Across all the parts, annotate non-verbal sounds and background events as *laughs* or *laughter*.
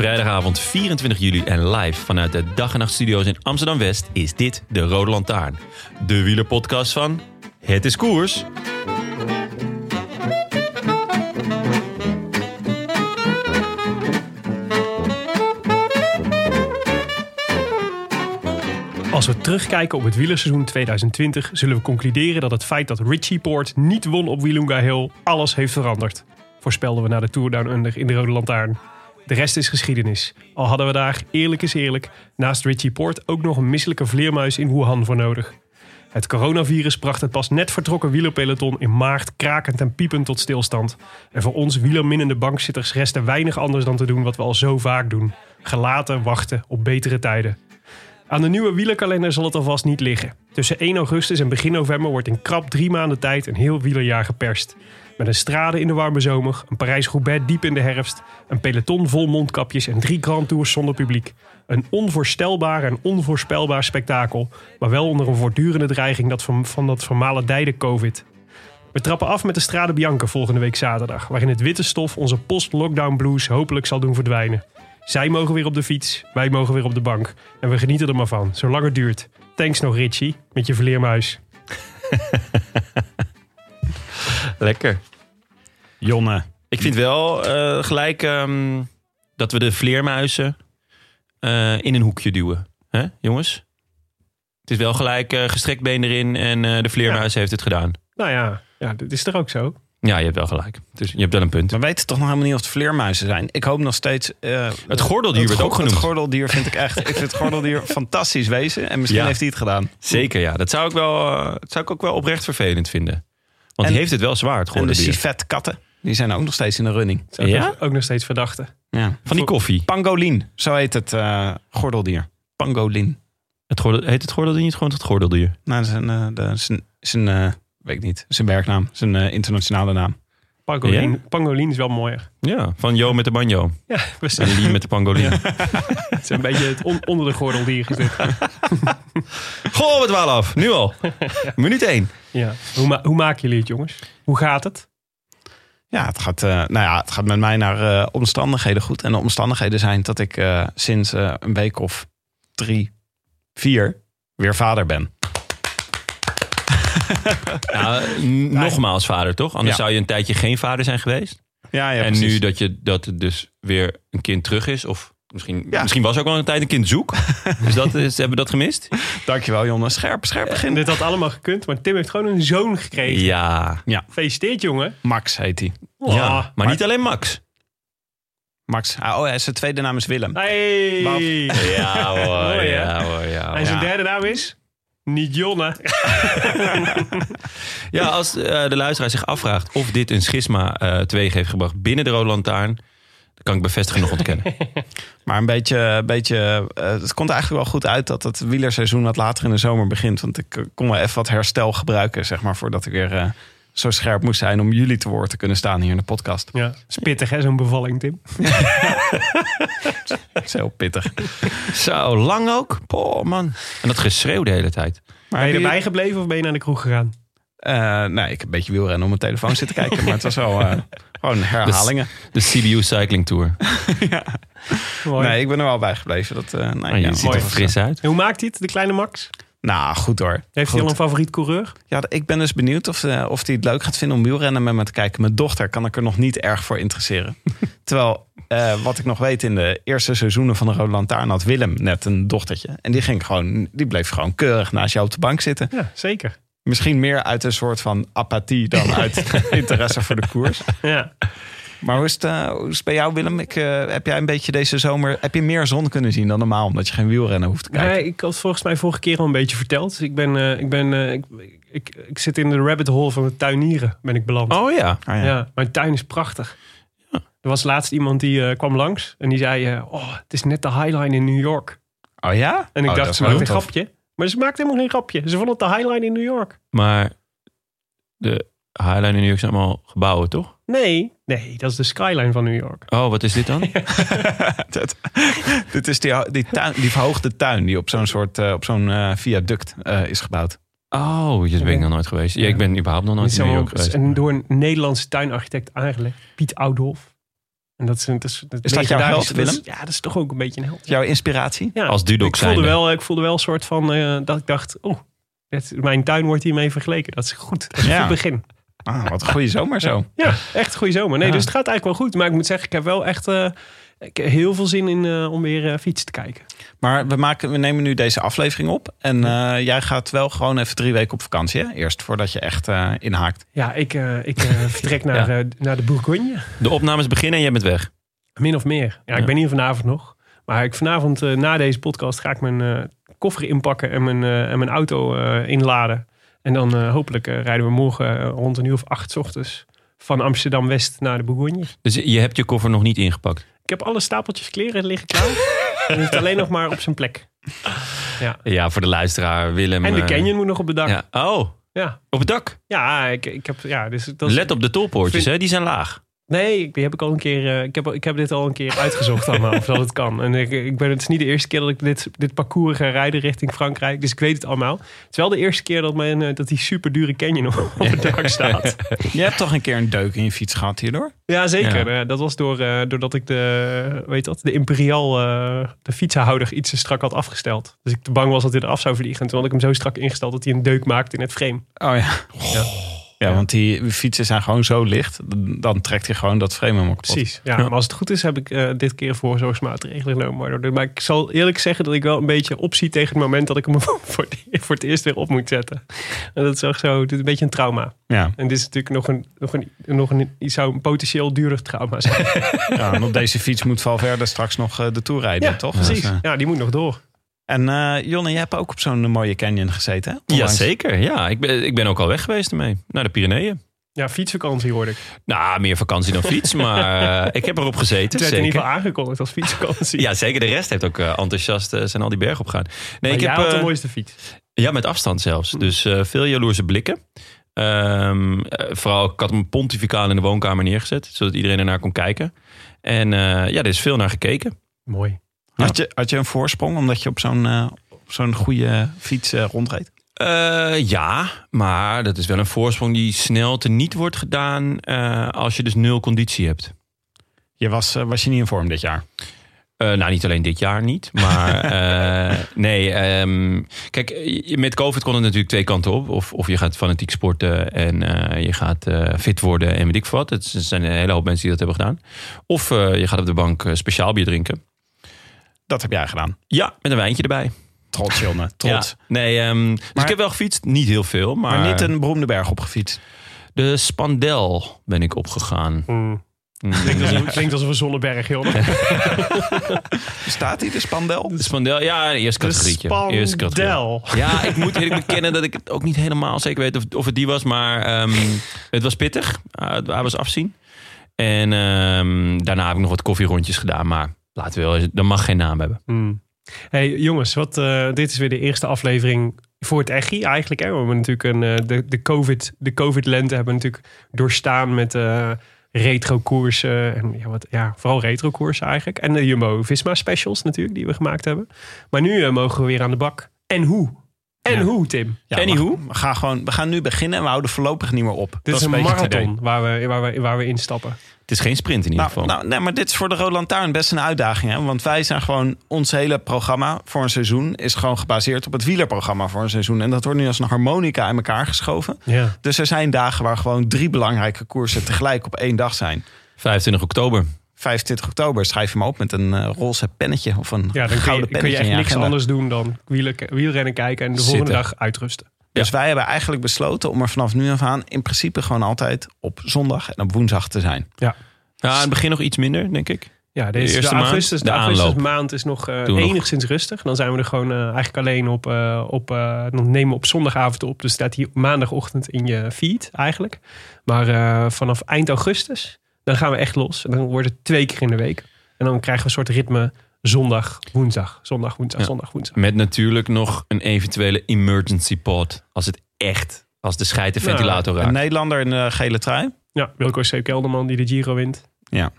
Vrijdagavond 24 juli en live vanuit de Dag en Nacht Studio's in Amsterdam-West is dit de Rode Lantaarn. De wielerpodcast van Het is Koers. Als we terugkijken op het wielerseizoen 2020, zullen we concluderen dat het feit dat Richie Poort niet won op Wilunga Hill alles heeft veranderd. Voorspelden we na de Tour Down Under in de Rode Lantaarn. De rest is geschiedenis. Al hadden we daar, eerlijk is eerlijk, naast Richie Poort ook nog een misselijke vleermuis in Wuhan voor nodig. Het coronavirus bracht het pas net vertrokken wielerpeloton in maart krakend en piepend tot stilstand. En voor ons wielerminnende bankzitters rest er weinig anders dan te doen wat we al zo vaak doen. Gelaten wachten op betere tijden. Aan de nieuwe wielerkalender zal het alvast niet liggen. Tussen 1 augustus en begin november wordt in krap drie maanden tijd een heel wielerjaar geperst. Met een strade in de warme zomer, een Parijs-Roubaix diep in de herfst, een peloton vol mondkapjes en drie Grand Tours zonder publiek. Een onvoorstelbaar en onvoorspelbaar spektakel, maar wel onder een voortdurende dreiging dat van, van dat vermalendijde COVID. We trappen af met de Strade Bianca volgende week zaterdag, waarin het witte stof onze post-lockdown blues hopelijk zal doen verdwijnen. Zij mogen weer op de fiets, wij mogen weer op de bank. En we genieten er maar van, zolang het duurt. Thanks nog Richie, met je vleermuis. *laughs* Lekker. Jonne. Ik vind wel eh, gelijk ehm, dat we de vleermuizen eh, in een hoekje duwen. hè, jongens? Het is wel gelijk eh, gestrekt been erin en eh, de vleermuis heeft het gedaan. Nou ja, ja, dit is toch ook zo? Ja, je hebt wel gelijk. Dus je hebt wel een punt. We weten toch nog helemaal niet of het vleermuizen zijn. Ik hoop nog steeds... eh, Het gordeldier werd go- ook genoemd. Het gordeldier vind ik echt... ik vind het gordeldier *laughs* fantastisch wezen. En misschien Ja. heeft hij het gedaan. Zeker, ja. Dat zou ik, wel, eh, dat zou ik ook wel oprecht vervelend vinden. Want En- die heeft het wel zwaar, het En de gordeldier. civet katten. Die zijn ook nog steeds in de running. Ja? nog, ook nog steeds verdachte. Ja. Van die koffie. Pangolin. Zo heet het eh, gordeldier. Pangolin. Het gordel, heet het gordeldier niet gewoon het gordeldier? Nou, dat is een... eh, dat is een, is een eh, weet ik niet. Zijn werknaam. Zijn internationale naam. Pangolin, Ja? Pangolin is wel mooier. Ja, van Jo met de banjo. Ja, we En zijn, die met de pangolin. *laughs* het is een beetje het on- onder de gordeldier gezet. *laughs* Goh, wat dwaal af. Nu al. *laughs* Minuut 1. Ja. Hoe, ma- hoe maken jullie het, jongens? Hoe gaat het? Ja, het gaat, eh, nou ja, het gaat met mij naar eh, omstandigheden goed. En de omstandigheden zijn dat ik eh, sinds eh, een week of drie, vier weer vader ben. *laughs* Ja, n- nogmaals vader, toch? Anders Ja. zou je een tijdje geen vader zijn geweest. Ja, ja en nu dat, je, dat het dus weer een kind terug is. Of misschien, Ja. misschien was ook al een tijd een kind zoek. *laughs* dus dat is, hebben we dat gemist? Dankjewel, Jonne. Scherp, scherp begin. Dit had allemaal gekund, maar Tim heeft gewoon een zoon gekregen. Ja. Gefeliciteerd, jongen. Max heet hij. ja. Oh. Maar niet alleen Max. Max. Ah, oh, ja, zijn tweede naam is Willem. Hey. Ja hoor, Mooi, ja hoor, ja En zijn Ja. derde naam is? Niet Jonne. *laughs* Ja, als eh, de luisteraar zich afvraagt of dit een schisma eh teweeg heeft gebracht binnen de Rode Lantaarn, dan kan ik bevestigen nog ontkennen. *laughs* Maar een beetje, een beetje eh, het komt eigenlijk wel goed uit dat het wielerseizoen wat later in de zomer begint. Want ik kon wel even wat herstel gebruiken, zeg maar, voordat ik weer eh, zo scherp moest zijn om jullie te woord te kunnen staan hier in de podcast. Ja, is pittig hè, zo'n bevalling, Tim. Dat is heel pittig. Zo, lang ook? Poh, man. En dat geschreeuw de hele tijd. Maar Ben je erbij gebleven of ben je naar de kroeg gegaan? Eh, nee, ik heb een beetje wielrennen op mijn telefoon zitten *laughs* kijken. Maar het was wel eh, gewoon herhalingen. De CBU Cycling Tour. *laughs* Mooi. Nee, ik ben er wel bij gebleven. Dat, eh nee, je ja, ziet mooi er fris uit. En hoe maakt hij het, de kleine Max? Nou, goed hoor. Heeft hij al een favoriet coureur? Ja, ik ben dus benieuwd of, eh, of hij het leuk gaat vinden om wielrennen met me te kijken. Mijn dochter kan ik er nog niet erg voor interesseren. *laughs* Terwijl, eh, wat ik nog weet, in de eerste seizoenen van de Rode Lantaarn had Willem net een dochtertje. En die, ging gewoon, die bleef gewoon keurig naast jou op de bank zitten. Ja, zeker. Misschien meer uit een soort van apathie dan uit *laughs* interesse voor de koers. Ja. Maar hoe is het, eh, hoe is het bij jou, Willem? Ik, eh, heb jij een beetje deze zomer heb je meer zon kunnen zien dan normaal, omdat je geen wielrennen hoeft te kijken? Nee, ik had volgens mij vorige keer al een beetje verteld. Ik, ben, eh, ik, ben, eh, ik, ik, ik zit in de rabbit hole van de tuinieren, ben ik beland. Oh ja. Ah, ja. ja. mijn tuin is prachtig. Er was laatst iemand die eh, kwam langs en die zei... oh, het is net de Highline in New York. Oh ja? En ik Oh, dacht, ze maakt een tof. grapje. Maar ze maakt helemaal geen grapje. Ze vonden het de Highline in New York. Maar de Highline in New York zijn allemaal gebouwen, toch? Nee, nee, dat is de skyline van New York. Oh, wat is dit dan? *laughs* *laughs* Dat- dit is die, die, tuin, die verhoogde tuin die op zo'n soort eh, op zo'n eh, viaduct eh, is gebouwd. Oh, hier ben ik nog nooit geweest. Ja, ik ben überhaupt nog nooit in New York geweest. en door een Nederlandse tuinarchitect aangelegd. Piet Oudhof. En dat is, dat is, dat Is dat jouw held, dat is- Willem? Ja, dat is toch ook een beetje een held. Jouw inspiratie? Ja, Als Dudok ik voelde, wel, ik voelde wel een soort van eh, dat ik dacht, oh, dit- mijn tuin wordt hiermee vergeleken. Dat is goed. Dat is een goed begin. Ah, wat een goede zomer zo. Ja, echt een goede zomer. Nee, Ja. dus het gaat eigenlijk wel goed. Maar ik moet zeggen, ik heb wel echt eh, ik heb heel veel zin in eh, om weer eh, fietsen te kijken. Maar we, maken, we nemen nu deze aflevering op. En jij gaat wel gewoon even drie weken op vakantie. Hè? Eerst voordat je echt inhaakt. Ja, ik, ik *laughs* vertrek naar, Ja. naar de Bourgogne. De opnames beginnen en jij bent weg. Min of meer. Ja, ik Ja. ben hier vanavond nog. Maar ik vanavond na deze podcast ga ik mijn koffer inpakken en mijn, en mijn auto inladen. En dan eh, hopelijk eh, rijden we morgen eh, rond een uur of acht 's ochtends van Amsterdam West naar de Bourgogne. Dus je hebt je koffer nog niet ingepakt. Ik heb alle stapeltjes kleren liggen klaar. *laughs* en het is alleen nog maar op zijn plek. Ja, voor de luisteraar Willem. En de canyon moet nog op de dak. Ja, Ja. Oh, ja. op het dak. ik, ik heb, ja dus dat is- Let op de tolpoortjes, vind- hè? die zijn laag. Nee, ik- die heb ik al een keer. eh, ik, heb, ik heb dit al een keer uitgezocht allemaal, of dat het kan. En ik, ik ben, het is niet de eerste keer dat ik dit, dit parcours ga rijden richting Frankrijk. Dus ik weet het allemaal. Het is wel de eerste keer dat, mijn, eh, dat die super dure canyon op het dak staat. *laughs* Je hebt toch een keer een deuk in je fiets gehad hierdoor? Ja, zeker. Ja. Eh, dat was door, doordat ik de, weet dat, de Imperial, de fietsenhouder, iets te strak had afgesteld. Dus ik te bang was dat hij eraf zou vliegen. En toen had ik hem zo strak ingesteld dat hij een deuk maakte in het frame. Oh ja. Ja, want die fietsen zijn gewoon zo licht. Dan trekt hij gewoon dat frame helemaal kapot. Precies. Ja, maar als het goed is, heb ik eh, dit keer voorzorgsmaatregelen genomen. Maar, ik zal eerlijk zeggen dat ik wel een beetje opzie tegen het moment dat ik hem *laughs* voor het, voor het eerst weer op moet zetten. En dat is ook zo, dit is een beetje een trauma. Ja. En dit is natuurlijk nog een, nog een, nog een, iets zou een potentieel duurder trauma zijn. *laughs* ja, en op deze fiets moet Valverde straks nog eh, de Tour rijden, Ja, toch? precies. Dus, Ja, die moet nog door. En eh Jonne, jij hebt ook op zo'n mooie canyon gezeten, hè? Jazeker, ja. Ik ben, ik ben ook al weg geweest ermee. Naar de Pyreneeën. Ja, fietsvakantie hoorde ik. Nou, meer vakantie dan fiets, maar *laughs* eh, ik heb erop gezeten. Het werd in ieder geval aangekondigd als fietsvakantie. Ja, zeker. De rest heeft ook eh, enthousiast zijn al die bergen opgegaan. Nee, maar ik jij heb had de mooiste fiets. ja met afstand zelfs. Dus eh, veel jaloerse blikken. Ehm, eh, vooral, ik had hem pontificaal in de woonkamer neergezet, zodat iedereen ernaar kon kijken. En eh, ja, er is veel naar gekeken. Mooi. Had, je, had je een voorsprong omdat je op zo'n eh, op zo'n goede fiets eh, rondreed? Eh, ja, maar dat is wel een voorsprong die snel teniet wordt gedaan als je dus nul conditie hebt. Je was, was je niet in vorm dit jaar? Nou, niet alleen dit jaar niet. Maar *laughs* nee, ehm, kijk, met COVID kon het natuurlijk twee kanten op. Of, of je gaat fanatiek sporten en je gaat fit worden en weet ik wat. Het zijn een hele hoop mensen die dat hebben gedaan. Of je gaat op de bank speciaal bier drinken. Dat heb jij gedaan. Ja, met een wijntje erbij. Trots, Jonne. Trots. Ja. Nee, ehm, dus ik heb wel gefietst. Niet heel veel, maar, Maar niet een beroemde berg opgefietst. de Spandel ben ik opgegaan. Mm. Mm. Klinkt, als, klinkt als een zonneberg, joh. *laughs* Staat hij de spandel? De Spandel, ja, eerste De categorietje. Eerste categorie. Spandel. Ja, ik moet eerlijk bekennen dat ik het ook niet helemaal zeker weet of, of het die was. Maar ehm, het was pittig. Uh, hij was afzien. En ehm, daarna heb ik nog wat koffierondjes gedaan. Maar laten we wel, eens- dat mag geen naam hebben. Hmm. Hey jongens, wat, eh, dit is weer de eerste aflevering voor het Echi eigenlijk. Hè? We hebben natuurlijk een, eh, de, de COVID de COVID-lente hebben we natuurlijk doorstaan met eh retro-koersen. En ja, wat, ja, vooral retro-koersen eigenlijk. En de Jumbo-Visma-specials natuurlijk, die we gemaakt hebben. Maar nu mogen we weer aan de bak. En hoe? En Ja. hoe, Tim? Ja, Anywho. we, we gaan gewoon, we gaan nu beginnen en we houden voorlopig niet meer op. Dit is een beetje het marathon waar we, waar, we, waar we instappen. Het is geen sprint in ieder Nou, geval. nou, nee, maar dit is voor de Roland Lantaarn best een uitdaging. Hè? Want wij zijn gewoon... Ons hele programma voor een seizoen... is gewoon gebaseerd op het wielerprogramma voor een seizoen. En dat wordt nu als een harmonica in elkaar geschoven. Ja. Dus er zijn dagen waar gewoon drie belangrijke koersen... tegelijk op één dag zijn. 25 oktober. 25 oktober schrijf je me op met een eh, roze pennetje... of een Ja, dan kun je, gouden kun pennetje je echt niks anders doen dan wielen- wielrennen kijken en de Zitten. volgende dag uitrusten. Dus wij hebben eigenlijk besloten om er vanaf nu af aan... in principe gewoon altijd op zondag en op woensdag te zijn. Ja, in het begin nog iets minder, denk ik. Ja, deze, de, eerste maand, augustus, de, de aanloop. augustusmaand is nog eh, nog. enigszins rustig. Dan zijn we er gewoon eh, eigenlijk alleen op, eh, op eh, dan nemen we op zondagavond op. Dus staat hier maandagochtend in je feed eigenlijk. Maar eh, vanaf eind augustus, dan gaan we echt los. En dan wordt het twee keer in de week. En dan krijgen we een soort ritme zondag, woensdag, zondag, woensdag, Ja. zondag, woensdag. Met natuurlijk nog een eventuele emergency pod. Als het echt, als de scheid de Nou, ventilator Een raakt. Nederlander in de gele trui. Ja, Wilco C. Kelderman die de Giro wint.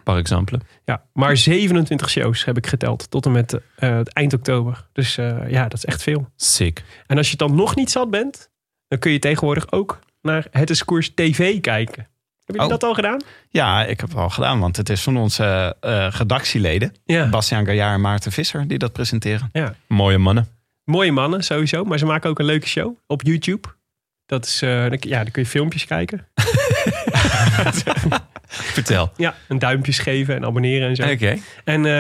Par exemple. Ja, maar 27 shows heb ik geteld tot en met eh, het eind oktober. Dus eh, ja, dat is echt veel. Sick. En als je dan nog niet zat bent, dan kun je tegenwoordig ook naar Het is Koers TV kijken. Hebben jullie Oh. dat al gedaan? Ja, ik heb het al gedaan, want het is van onze eh redactieleden... Ja. Bastiaan Gaillard en Maarten Visser die dat presenteren. ja. Mooie mannen. Mooie mannen sowieso, maar ze maken ook een leuke show op YouTube. Dat is, eh, ja, dan kun je filmpjes kijken. *laughs* *laughs* Vertel. Ja, en duimpjes geven en abonneren en zo. Oké. En, eh,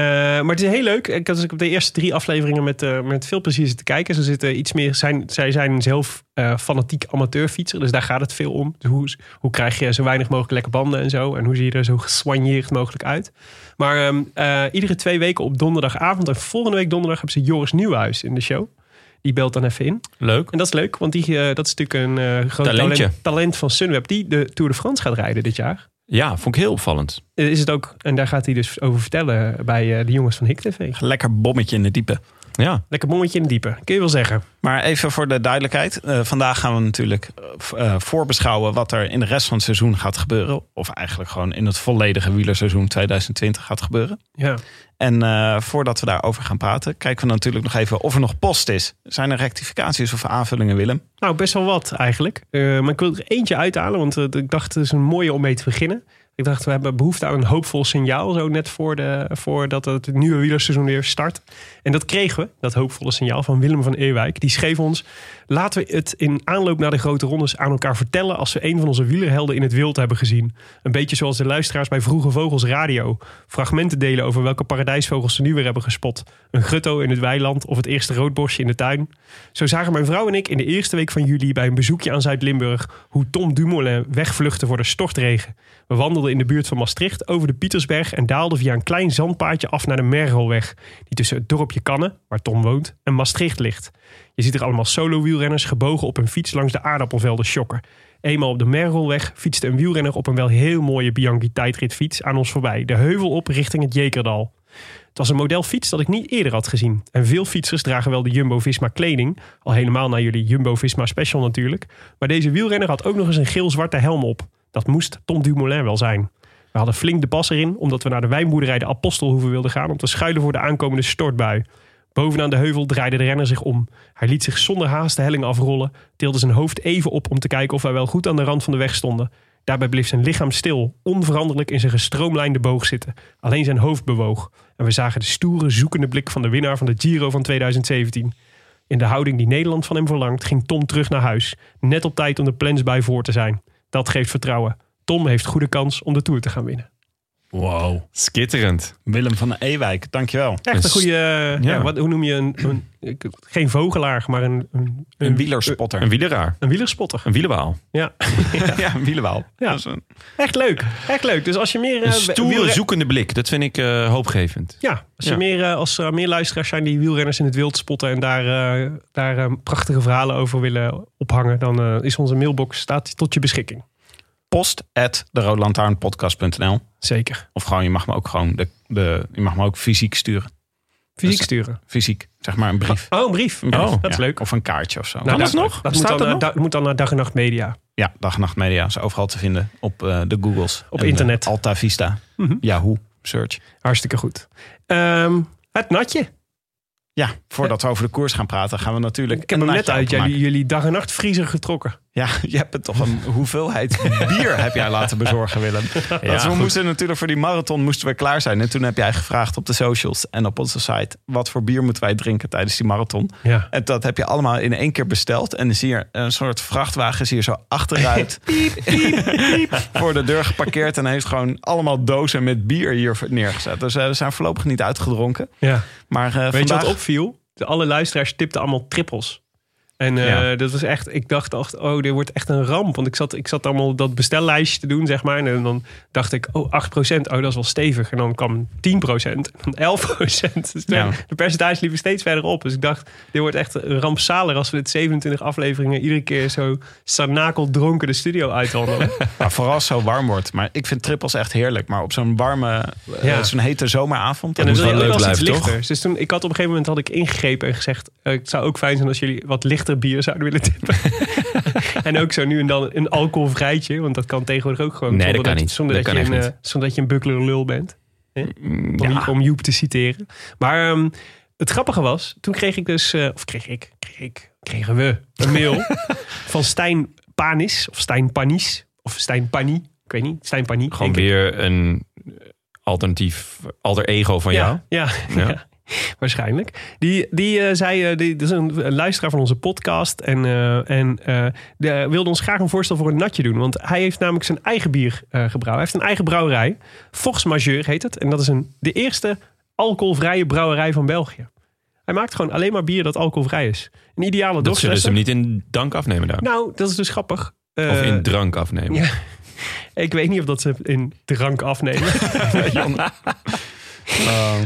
maar het is heel leuk. Ik had dus de eerste drie afleveringen met, eh, met veel plezier zitten kijken. Ze zitten iets meer, zijn, zij zijn zelf eh, fanatiek amateurfietser. Dus daar gaat het veel om. Dus hoe, hoe krijg je zo weinig mogelijk lekke banden en zo. En hoe zie je er zo geswanjeerd mogelijk uit. Maar ehm, eh, iedere twee weken op donderdagavond. En volgende week donderdag hebben ze Joris Nieuwhuis in de show. Die belt dan even in. Leuk. En dat is leuk, want die, eh, dat is natuurlijk een eh groot talent, talent van Sunweb. Die de Tour de France gaat rijden dit jaar. Ja, vond ik heel opvallend. Eh, Is het ook, en daar gaat hij dus over vertellen bij de jongens van Hik TV. Lekker bommetje in de diepe. Ja. Lekker bommetje in de diepe, kun je wel zeggen. Maar even voor de duidelijkheid. eh, vandaag gaan we natuurlijk eh, eh, voorbeschouwen wat er in de rest van het seizoen gaat gebeuren. Of eigenlijk gewoon in het volledige wielerseizoen 2020 gaat gebeuren. Ja. En voordat we daarover gaan praten, kijken we natuurlijk nog even of er nog post is. Zijn er rectificaties of aanvullingen, Willem? Nou, best wel wat eigenlijk. Maar ik wil er eentje uithalen, want ik dacht het is een mooie om mee te beginnen. Ik dacht, we hebben behoefte aan een hoopvol signaal, zo net voor de, voordat het nieuwe wielerseizoen weer start. En dat kregen we, dat hoopvolle signaal van Willem van Eerwijk. Die schreef ons, laten we het in aanloop naar de grote rondes aan elkaar vertellen als we een van onze wielerhelden in het wild hebben gezien. Een beetje zoals de luisteraars bij Vroege Vogels Radio. Fragmenten delen over welke paradijsvogels ze nu weer hebben gespot. Een grutto in het weiland of het eerste roodbosje in de tuin. Zo zagen mijn vrouw en ik in de eerste week van juli bij een bezoekje aan Zuid-Limburg hoe Tom Dumoulin wegvluchtte voor de stortregen. We wandelden in de buurt van Maastricht over de Pietersberg en daalden via een klein zandpaadje af naar de Mergelweg, die tussen het dorpje Kannen, waar Tom woont, en Maastricht ligt. Je ziet er allemaal solo-wielrenners gebogen op een fiets langs de aardappelvelden shokken. Eenmaal op de Mergelweg fietste een wielrenner op een wel heel mooie Bianchi tijdritfiets aan ons voorbij, de heuvel op richting het Jekerdal. Het was een modelfiets dat ik niet eerder had gezien. En veel fietsers dragen wel de Jumbo-Visma kleding. Al helemaal naar jullie Jumbo-Visma special natuurlijk. Maar deze wielrenner had ook nog eens een geel-zwarte helm op. Dat moest Tom Dumoulin wel zijn. We hadden flink de pas erin, omdat we naar de wijnboerderij de Apostelhoeve wilden gaan... om te schuilen voor de aankomende stortbui. Bovenaan de heuvel draaide de renner zich om. Hij liet zich zonder haast de helling afrollen, tilde zijn hoofd even op om te kijken of wij wel goed aan de rand van de weg stonden. Daarbij bleef zijn lichaam stil, onveranderlijk in zijn gestroomlijnde boog zitten. Alleen zijn hoofd bewoog. En we zagen de stoere, zoekende blik van de winnaar van de Giro van 2017. In de houding die Nederland van hem verlangt, ging Tom terug naar huis. Net op tijd om de plans voor te zijn. Dat geeft vertrouwen. Tom heeft goede kans om de Tour te gaan winnen. Wow. Skitterend. Willem van Ewijk, dankjewel. Echt een goede, eh, ja. ja. wat, hoe noem je een, een- geen vogelaar, maar een, een, Een wielerspotter. Een wieleraar. een wielerspotter. Een wielerwaal. Ja, *laughs* ja, een wielenwaal. Ja. Dat is een- echt leuk. Echt leuk. Dus als je meer... Een eh, stoere, wielren- zoekende blik. Dat vind ik eh, hoopgevend. Ja, als, je Ja. meer, als er meer luisteraars zijn die wielrenners in het wild spotten en daar, eh, daar eh, prachtige verhalen over willen ophangen, dan eh, is onze mailbox staat tot je beschikking. Post at deroodlantaarnpodcast.nl Zeker. Of gewoon, je mag me ook gewoon de, de, je mag me ook fysiek sturen. Fysiek Dus- sturen. Fysiek, zeg maar een brief. Oh, een brief. Een brief, Oh, dat is ja. leuk. Of een kaartje of zo. Nou, dat dat- nog? Dat Bestaat moet dan, dat naar- nog? da- moet dan naar Dag en Nacht Media. Ja, Dag en Nacht Media is overal te vinden op eh, de Googles. Op En, eh, internet. Alta Vista, Mhm. Yahoo, Search. Hartstikke goed. Ehm, het natje. Ja, voordat we over de koers gaan praten, gaan we natuurlijk Ik heb hem net uit jullie, jullie Dag en Nacht vriezer getrokken. Ja, *laughs* je hebt het toch een hoeveelheid bier heb jij laten bezorgen, Willem. Want we goed. moesten natuurlijk voor die marathon moesten we klaar zijn. En toen heb jij gevraagd op de socials en op onze site... wat voor bier moeten wij drinken tijdens die marathon. Ja. En dat heb je allemaal in één keer besteld. En dan zie je een soort vrachtwagen zie je zo achteruit *laughs* *laughs* voor de deur geparkeerd. En hij heeft gewoon allemaal dozen met bier hier neergezet. Dus eh, we zijn voorlopig niet uitgedronken. ja. Maar eh, Weet je vandaag... wat opviel? De, alle luisteraars tipten allemaal trippels. En eh, Ja. dat was echt, ik dacht, echt, oh, dit wordt echt een ramp. Want ik zat, ik zat allemaal dat bestellijstje te doen, zeg maar. En dan dacht ik, oh, 8%, oh, dat is wel stevig. En dan kwam 10%, en *laughs* dan 11%. Dus de, Ja. de percentage liepen steeds verder op. Dus ik dacht, dit wordt echt rampzalig als we dit 27 afleveringen iedere keer zo sarnakel dronken de studio uitwandelen. Maar *laughs* vooral als het zo warm wordt. Maar ik vind trippels echt heerlijk. Maar op zo'n warme, eh, zo'n hete zomeravond... En dan wil je wel iets lichter. Dus toen, ik had op een gegeven moment had ik ingegrepen en gezegd... eh, het zou ook fijn zijn als jullie wat lichter bier zouden willen tippen. *laughs* en ook zo nu en dan een alcoholvrijtje. Want dat kan tegenwoordig ook gewoon. Nee, zonder dat kan niet. Zonder Dat je een, niet. eh, zonder dat je een bukkler lul bent. Mm, Om, ja. om Joep te citeren. Maar ehm, het grappige was, toen kreeg ik dus... eh, of kreeg ik, kreeg ik, kregen we een mail *laughs* van Stijn Panis. Of Stijn Panis. Of Stijn Pani. Ik weet niet. Stijn Pani. Gewoon weer een alternatief alter ego van jou. Ja, Ja. *laughs* ja. *laughs* waarschijnlijk. Die, die eh, zei, eh, die, dat is een, een luisteraar van onze podcast. En, eh, en de- wilde ons graag een voorstel voor een natje doen. Want hij heeft namelijk zijn eigen bier gebrouwen. Hij heeft een eigen brouwerij. Force Majeure heet het. En dat is een, de eerste alcoholvrije brouwerij van België. Hij maakt gewoon alleen maar bier dat alcoholvrij is. Een ideale Dat zullen ze hem niet in dank afnemen daar. Nou, dat is dus grappig. of in drank afnemen. ja. Ik weet niet of dat ze in drank afnemen. *laughs* *laughs*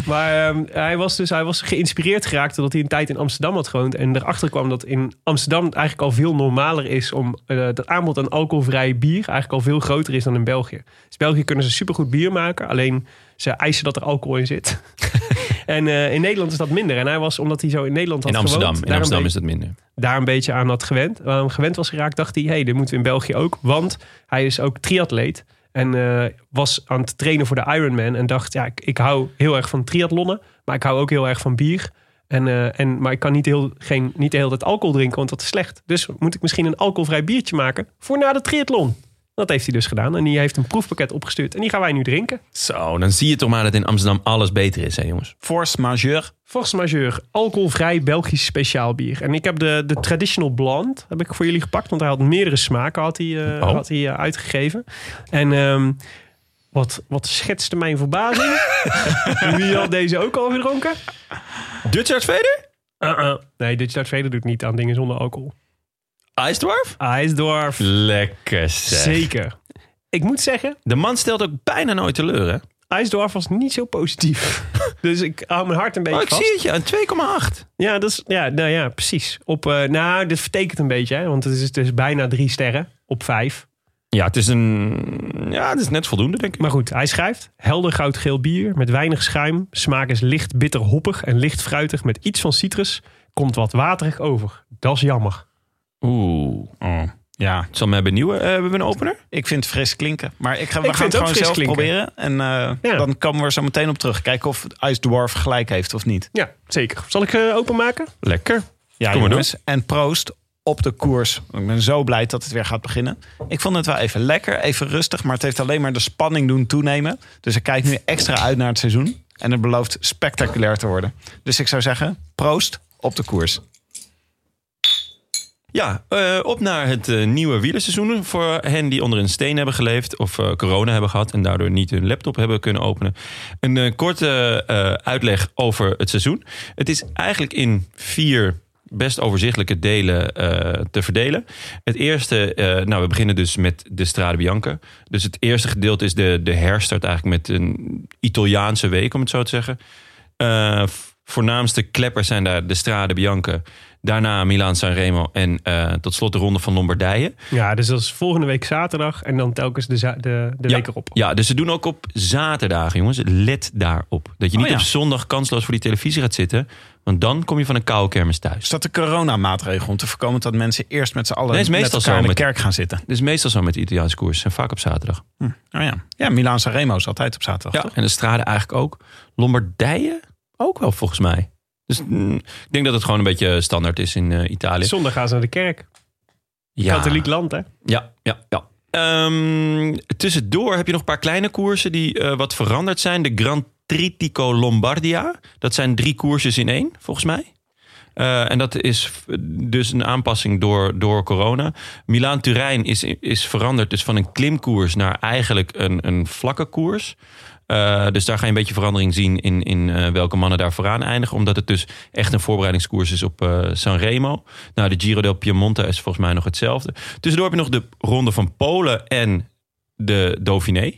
Maar ehm, hij, was dus, hij was geïnspireerd geraakt doordat hij een tijd in Amsterdam had gewoond. En erachter kwam dat in Amsterdam het eigenlijk al veel normaler is om uh, het aanbod aan alcoholvrij bier eigenlijk al veel groter is dan in België. Dus in België kunnen ze supergoed bier maken, alleen ze eisen dat er alcohol in zit. *laughs* en uh, in Nederland is dat minder. En hij was, omdat hij zo in Nederland had In Amsterdam, gewoond, in Amsterdam is dat minder. daar een beetje aan had gewend, uh, gewend was geraakt, dacht hij, hé, hey, dit moeten we in België ook. Want hij is ook triatleet. En uh, was aan het trainen voor de Ironman. En dacht, ja, ik, ik hou heel erg van triathlonnen. Maar ik hou ook heel erg van bier. En, uh, en, maar ik kan niet, heel, geen, niet de hele alcohol drinken, want dat is slecht. Dus moet ik misschien een alcoholvrij biertje maken voor na de triathlon. Dat heeft hij dus gedaan. En die heeft een proefpakket opgestuurd. En die gaan wij nu drinken. Zo, dan zie je toch maar dat in Amsterdam alles beter is, hè jongens. Force Majeure. Force Majeure. Alcoholvrij Belgisch speciaal bier. En ik heb de, de Traditional Blonde heb ik voor jullie gepakt. Want hij had meerdere smaken had hij, uh, oh. had hij uh, uitgegeven. En um, wat, wat schetste mijn verbazing. *laughs* Wie had deze ook al gedronken? Dutch Art Vader? Uh -uh. Nee, Dutch Art Vader doet niet aan dingen zonder alcohol. IJsdorf? IJsdorf. Lekker zeg. Zeker. Ik moet zeggen... De man stelt ook bijna nooit teleur, hè? IJsdorf was niet zo positief. *laughs* dus ik hou mijn hart een beetje oh, ik vast. zie het, ja. Een 2,8. Ja, dat is, ja, nou ja, precies. Op, uh, nou, dit vertekent een beetje, hè? Want het is dus bijna drie sterren op vijf. Ja, het is een... Ja, het is net voldoende, denk ik. Maar goed, hij schrijft... Helder goudgeel bier met weinig schuim. Smaak is licht bitter hoppig en licht fruitig met iets van citrus. Komt wat waterig over. Dat is jammer. Oeh. Oh. Ja. Het zal mij benieuwen. Uh, hebben we een opener? Ik vind het fris klinken. Maar ik ga, we ik gaan het gewoon zelf klinken. proberen. En uh, ja. dan komen we er zo meteen op terug. Kijken of Ice Dwarf gelijk heeft of niet. Ja, zeker. Zal ik uh, openmaken? Lekker. Ja, Kom jongens. Maar en proost op de koers. Ik ben zo blij dat het weer gaat beginnen. Ik vond het wel even lekker, even rustig. Maar het heeft alleen maar de spanning doen toenemen. Dus ik kijk nu extra uit naar het seizoen. En het belooft spectaculair te worden. Dus ik zou zeggen, proost op de koers. Ja, uh, op naar het uh, nieuwe wielerseizoen. Voor hen die onder een steen hebben geleefd of uh, corona hebben gehad en daardoor niet hun laptop hebben kunnen openen. Een korte eh, uitleg over het seizoen. Het is eigenlijk in vier best overzichtelijke delen te verdelen. Het eerste, nou we beginnen dus met de Strade Bianca. Dus het eerste gedeelte is de, de herstart eigenlijk met een Italiaanse week, om het zo te zeggen. voornaamste kleppers zijn daar de Strade Bianca. Daarna Milaan Sanremo en uh, tot slot de ronde van Lombardije. Ja, dus dat is volgende week zaterdag en dan telkens de, de, de ja, week erop. Ja, dus ze doen ook op zaterdagen, jongens. Let daarop. Dat je niet oh, ja. op zondag kansloos voor die televisie gaat zitten. Want dan kom je van een koude kermis thuis. Is dat de coronamaatregel om te voorkomen dat mensen eerst met z'n allen nee, met elkaar in de met, kerk gaan zitten? Dit is meestal zo met de Italiaanse koers. En vaak op zaterdag. Hm. Oh ja, ja Milaan Sanremo is altijd op zaterdag, ja, toch? en de strade eigenlijk ook. Lombardije ook wel, volgens mij. Dus mm, ik denk dat het gewoon een beetje standaard is in uh, Italië. Zondag gaan ze naar de kerk. Ja. Katholiek land, hè? Ja, ja, ja. Ehm, tussendoor heb je nog een paar kleine koersen die eh, wat veranderd zijn. De Grand Tritico Lombardia. Dat zijn drie koersjes in één, volgens mij. Eh, en dat is dus een aanpassing door, door corona. Milaan-Turijn is, is veranderd dus van een klimkoers naar eigenlijk een, een vlakke koers. Eh, dus daar ga je een beetje verandering zien in, in eh, welke mannen daar vooraan eindigen. Omdat het dus echt een voorbereidingskoers is op eh Sanremo. Nou, de Giro del Piemonte is volgens mij nog hetzelfde. Tussendoor heb je nog de Ronde van Polen en de Dauphiné.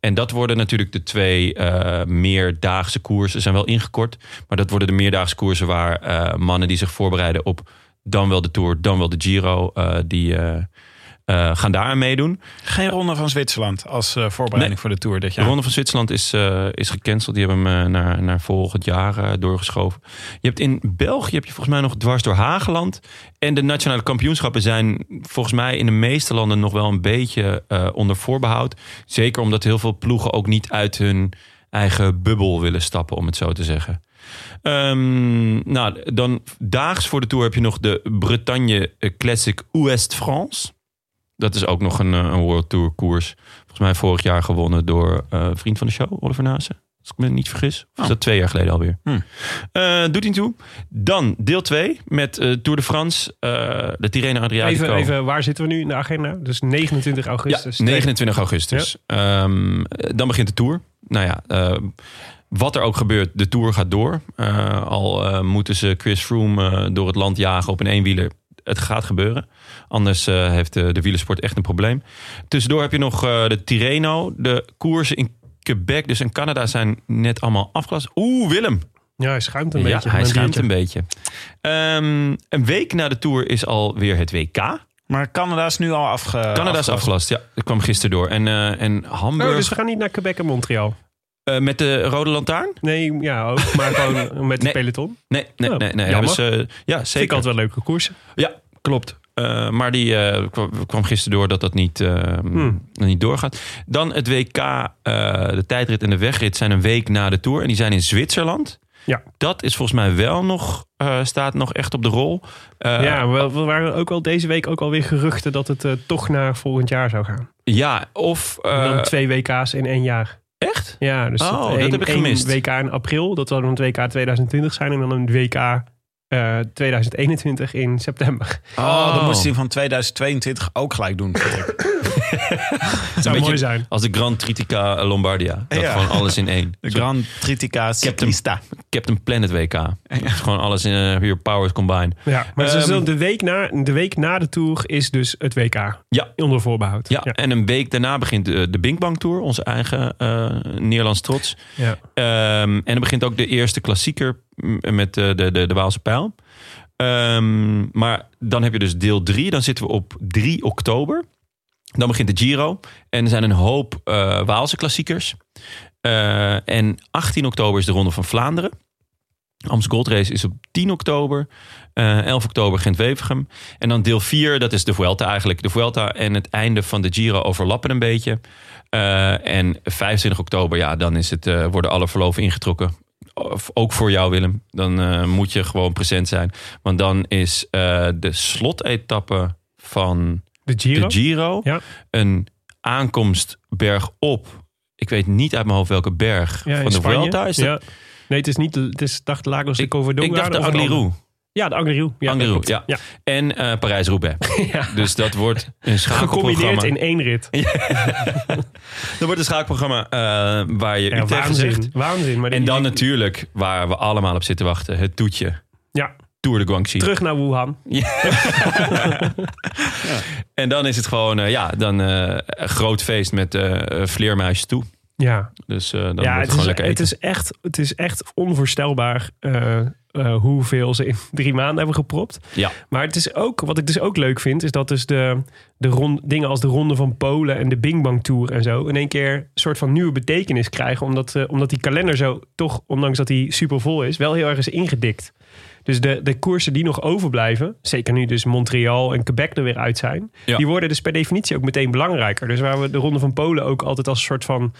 En dat worden natuurlijk de twee eh, meerdaagse koersen. Zijn wel ingekort, maar dat worden de meerdaagse koersen... waar mannen die zich voorbereiden op dan wel de Tour, dan wel de Giro... die eh, gaan daar aan meedoen. Geen ronde van Zwitserland als eh, voorbereiding voor de Tour dit De jaar. Ronde van Zwitserland is, eh, is gecanceld. Die hebben hem naar, naar volgend jaar doorgeschoven. Je hebt in België heb je volgens mij nog dwars door Hageland. En de nationale kampioenschappen zijn volgens mij in de meeste landen nog wel een beetje onder voorbehoud. Zeker omdat heel veel ploegen ook niet uit hun eigen bubbel willen stappen, om het zo te zeggen. Ehm, nou, dan daags voor de Tour heb je nog de Bretagne Classic Ouest-France. Dat is ook nog een, eh, een World Tour koers. Volgens mij vorig jaar gewonnen door eh, vriend van de show, Oliver Nase. Als ik me niet vergis. Of is Oh. dat twee jaar geleden alweer. Hmm. Doet hij toe. Dan deel 2 met Tour de France. de Tirreno Adriatico. Even, even, waar zitten we nu in de agenda? Dus 29 ja, augustus. 29 augustus. Ehm, dan begint de Tour. Nou ja, wat er ook gebeurt, de Tour gaat door. Al moeten ze Chris Froome door het land jagen op een eenwieler. Het gaat gebeuren. Anders eh, heeft de, de wielersport echt een probleem. Tussendoor heb je nog eh, de Tirreno. De koersen in Quebec, dus in Canada, zijn net allemaal afgelast. Oeh, Willem. Ja, hij schuimt een ja, beetje. hij schuimt een beetje. Ehm, een week na de Tour is alweer het WK. Maar Canada is nu al afge, Canada is afgelast, ja. Dat kwam gisteren door. En, eh, en Hamburg Oh, dus we gaan niet naar Quebec en Montreal. Eh, met de rode lantaarn? Nee, ja ook. Maar gewoon *laughs* met de Nee. peloton. Nee, nee, Oh, nee. nee. jammer. Hebben ze, ja, Vind ik zeker. altijd wel leuke koersen. Ja, klopt. Eh, maar die eh, kwam, kwam gisteren door dat dat niet, eh, Hmm. niet doorgaat. Dan het WK, eh, de tijdrit en de wegrit zijn een week na de Tour. En die zijn in Zwitserland. Ja. Dat is volgens mij wel nog, eh, staat nog echt op de rol. Eh, ja, we, we waren ook wel deze week ook alweer geruchten dat het eh, toch naar volgend jaar zou gaan. ja, of... Dan eh, twee WK's in één jaar. Echt? Ja, dus Oh, het dat heb ik gemist. WK in april, dat zou dan het WK 2020 zijn. En dan een WK eh, 2021 in september. Oh, dan moest hij van 2022 ook gelijk doen. *coughs* Het zou beetje- mooi zijn. Als de Grand Tritica Lombardia. Dat Ja. gewoon alles in één. De Grand Tritica Ciclista. Captain Planet WK. Dat is gewoon alles in uh, your powers combined. Ja, maar Ehm, dus de, week na, de week na de Tour is dus het WK. Ja. Onder voorbehoud. Ja, en een week daarna begint de, de Bing Bang Tour, onze eigen eh Nederlands trots. Ja. Ehm, en dan begint ook de eerste klassieker met de, de, de, de Waalse pijl. Ehm, maar dan heb je dus deel 3. Dan zitten we op 3 oktober. Dan begint de Giro. En er zijn een hoop eh, Waalse klassiekers. Eh, en 18 oktober is de Ronde van Vlaanderen. Amstel Gold Race is op 10 oktober. Eh 11 oktober Gent-Wevergem. En dan deel 4, dat is de Vuelta eigenlijk. De Vuelta en het einde van de Giro overlappen een beetje. Eh, en 25 oktober, ja, dan is het, eh, worden alle verloven ingetrokken. Ook voor jou, Willem. Dan eh, moet je gewoon present zijn. Want dan is eh, de slotetappe van De Giro. de Giro Ja. een aankomst bergop. Ik weet niet uit mijn hoofd welke berg Ja, van de Spanje. Vuelta. Is dat? Ja. Nee, het is niet. Het is dacht Lagos de Ik- Covadonga. Ik dacht de Angliru. Ja, de Angliru. Ja, Angliru, ja. ja. En eh Parijs-Roubaix. *laughs* Ja. Dus dat wordt een *laughs* Gecombineerd schakelprogramma. in één rit. *laughs* Dat wordt een schakelprogramma eh, waar je Ja, Utrecht zegt. waanzin. Maar En dan natuurlijk, waar we allemaal op zitten wachten, het toetje. Ja, Tour de Guangxi. terug naar Wuhan. *laughs* En dan is het gewoon, eh, ja, dan eh, een groot feest met eh vleermuisjes toe. Ja, Dus eh, dan ja wordt het, het, gewoon is, lekker het, eten. is echt, het is echt onvoorstelbaar eh, eh, hoeveel ze in drie maanden hebben gepropt. Ja. Maar het is ook, wat ik dus ook leuk vind, is dat dus de, de rond, dingen als de Ronde van Polen en de Bing Bang Tour en zo in één keer een soort van nieuwe betekenis krijgen. Omdat, eh, omdat die kalender zo toch, ondanks dat hij super vol is, wel heel erg is ingedikt. Dus de, de koersen die nog overblijven, zeker nu dus Montreal en Quebec er weer uit zijn, Ja. die worden dus per definitie ook meteen belangrijker. Dus waar we de Ronde van Polen ook altijd als een soort van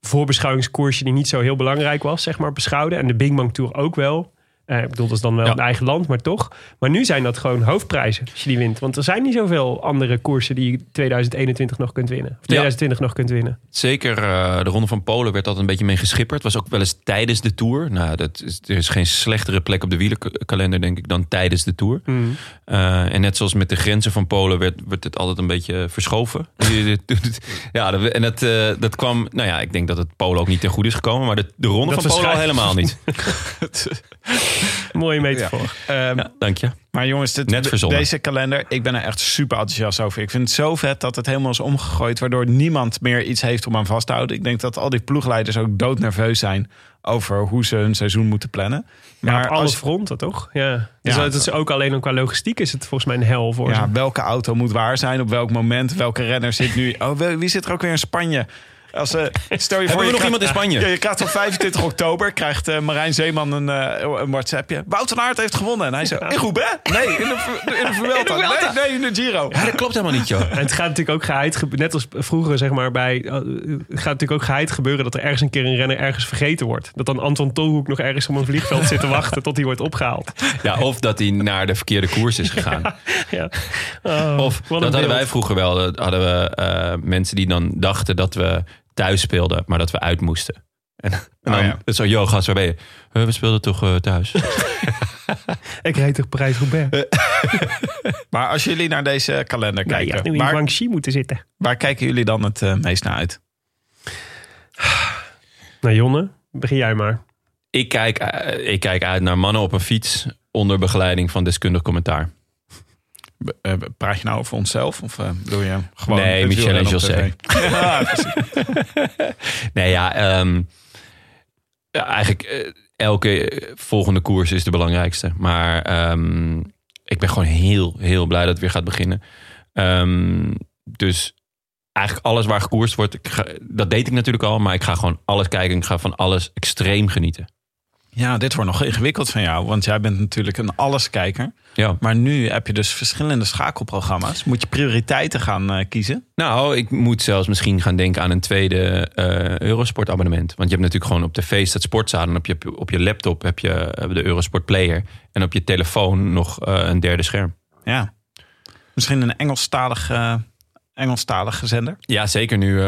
voorbeschouwingskoersje die niet zo heel belangrijk was, zeg maar, beschouwden. En de Bing Bang Tour ook wel. Eh, ik bedoel, dat is dan wel Ja. een eigen land, maar toch. Maar nu zijn dat gewoon hoofdprijzen als je die wint. Want er zijn niet zoveel andere koersen die je 2021 nog kunt winnen. Of 2020 nog kunt winnen. Zeker eh, de Ronde van Polen werd altijd een beetje mee geschipperd. Was ook wel eens tijdens de Tour. Nou, dat is, er is geen slechtere plek op de wielerkalender, denk ik, dan tijdens de Tour. Eh, en net zoals met de grenzen van Polen werd, werd het altijd een beetje verschoven. *laughs* ja, dat- en dat, dat kwam... Nou ja, ik denk dat het Polen ook niet ten goede is gekomen. Maar de, de Ronde Dat van Polen al helemaal niet. *laughs* *laughs* *laughs* Mooie metafoor. Ehm, Ja, dank je. Maar jongens, dit, Net verzonnen. deze kalender, ik ben er echt super enthousiast over. Ik vind het zo vet dat het helemaal is omgegooid, waardoor niemand meer iets heeft om aan vast te houden. Ik denk dat al die ploegleiders ook doodnerveus zijn over hoe ze hun seizoen moeten plannen. Maar Maar op alle als, fronten, toch? Ja. Dus Ja. het is ook alleen qua logistiek is het volgens mij een hel voor ze. ja, welke auto moet waar zijn, op welk moment, welke renner zit nu. Oh, wie zit er ook weer in Spanje? Als, eh, stel je voor, we je nog krijgt- iemand in Spanje? Ja, je krijgt op 25 oktober, krijgt eh, Marijn Zeeman een, eh, een WhatsAppje. Wouter van Aert heeft gewonnen. En hij zegt, in Roubaix? Nee, in de, in de Vuelta. Nee, nee, in de Giro. Ja, dat klopt helemaal niet, joh. En het gaat natuurlijk ook geheid gebeuren, net als vroeger zeg maar bij, het gaat natuurlijk ook geheid gebeuren dat er ergens een keer een renner ergens vergeten wordt. Dat dan Anton Tolhoek nog ergens op een vliegveld zit te *laughs* wachten tot hij wordt opgehaald. Ja, of dat hij naar de verkeerde koers is gegaan. *laughs* Ja. Oh, Of dat hadden wij vroeger wel. Dat hadden we eh, mensen die dan dachten dat we thuis speelden, maar dat we uit moesten. En, en dan Oh ja. zo, yo, gast, waar ben je? "Eh, we speelden toch eh, thuis. *laughs* Ik reed toch Parijs-Roubaix? *laughs* Maar als jullie naar deze kalender je kijken, had nu in waar, Guangxi moeten zitten. waar kijken jullie dan het eh, meest naar uit? Nou Jonne, begin jij maar. ik, kijk, eh, ik kijk uit naar mannen op een fiets onder begeleiding van deskundig commentaar. Eh, praat je nou over onszelf? Of eh, doe je gewoon... Nee, Michel en José. *laughs* Ja. *laughs* Nee, ja, ja eigenlijk eh, elke eh, volgende koers is de belangrijkste. Maar ehm, ik ben gewoon heel, heel blij dat het weer gaat beginnen. Ehm, dus eigenlijk alles waar gekoerst wordt, ga- dat deed ik natuurlijk al. Maar ik ga gewoon alles kijken. Ik ga van alles extreem genieten. ja, dit wordt nog ingewikkeld van jou. Want jij bent natuurlijk een alleskijker. Ja. Maar nu heb je dus verschillende schakelprogramma's. Moet je prioriteiten gaan eh, kiezen? Nou, ik moet zelfs misschien gaan denken aan een tweede eh Eurosport abonnement. Want je hebt natuurlijk gewoon op tv staat sportzaal. En op je, op je laptop heb je eh, de Eurosport player. En op je telefoon nog een derde scherm. Ja. Misschien een Engelstalige, eh, Engelstalige zender? Ja, zeker nu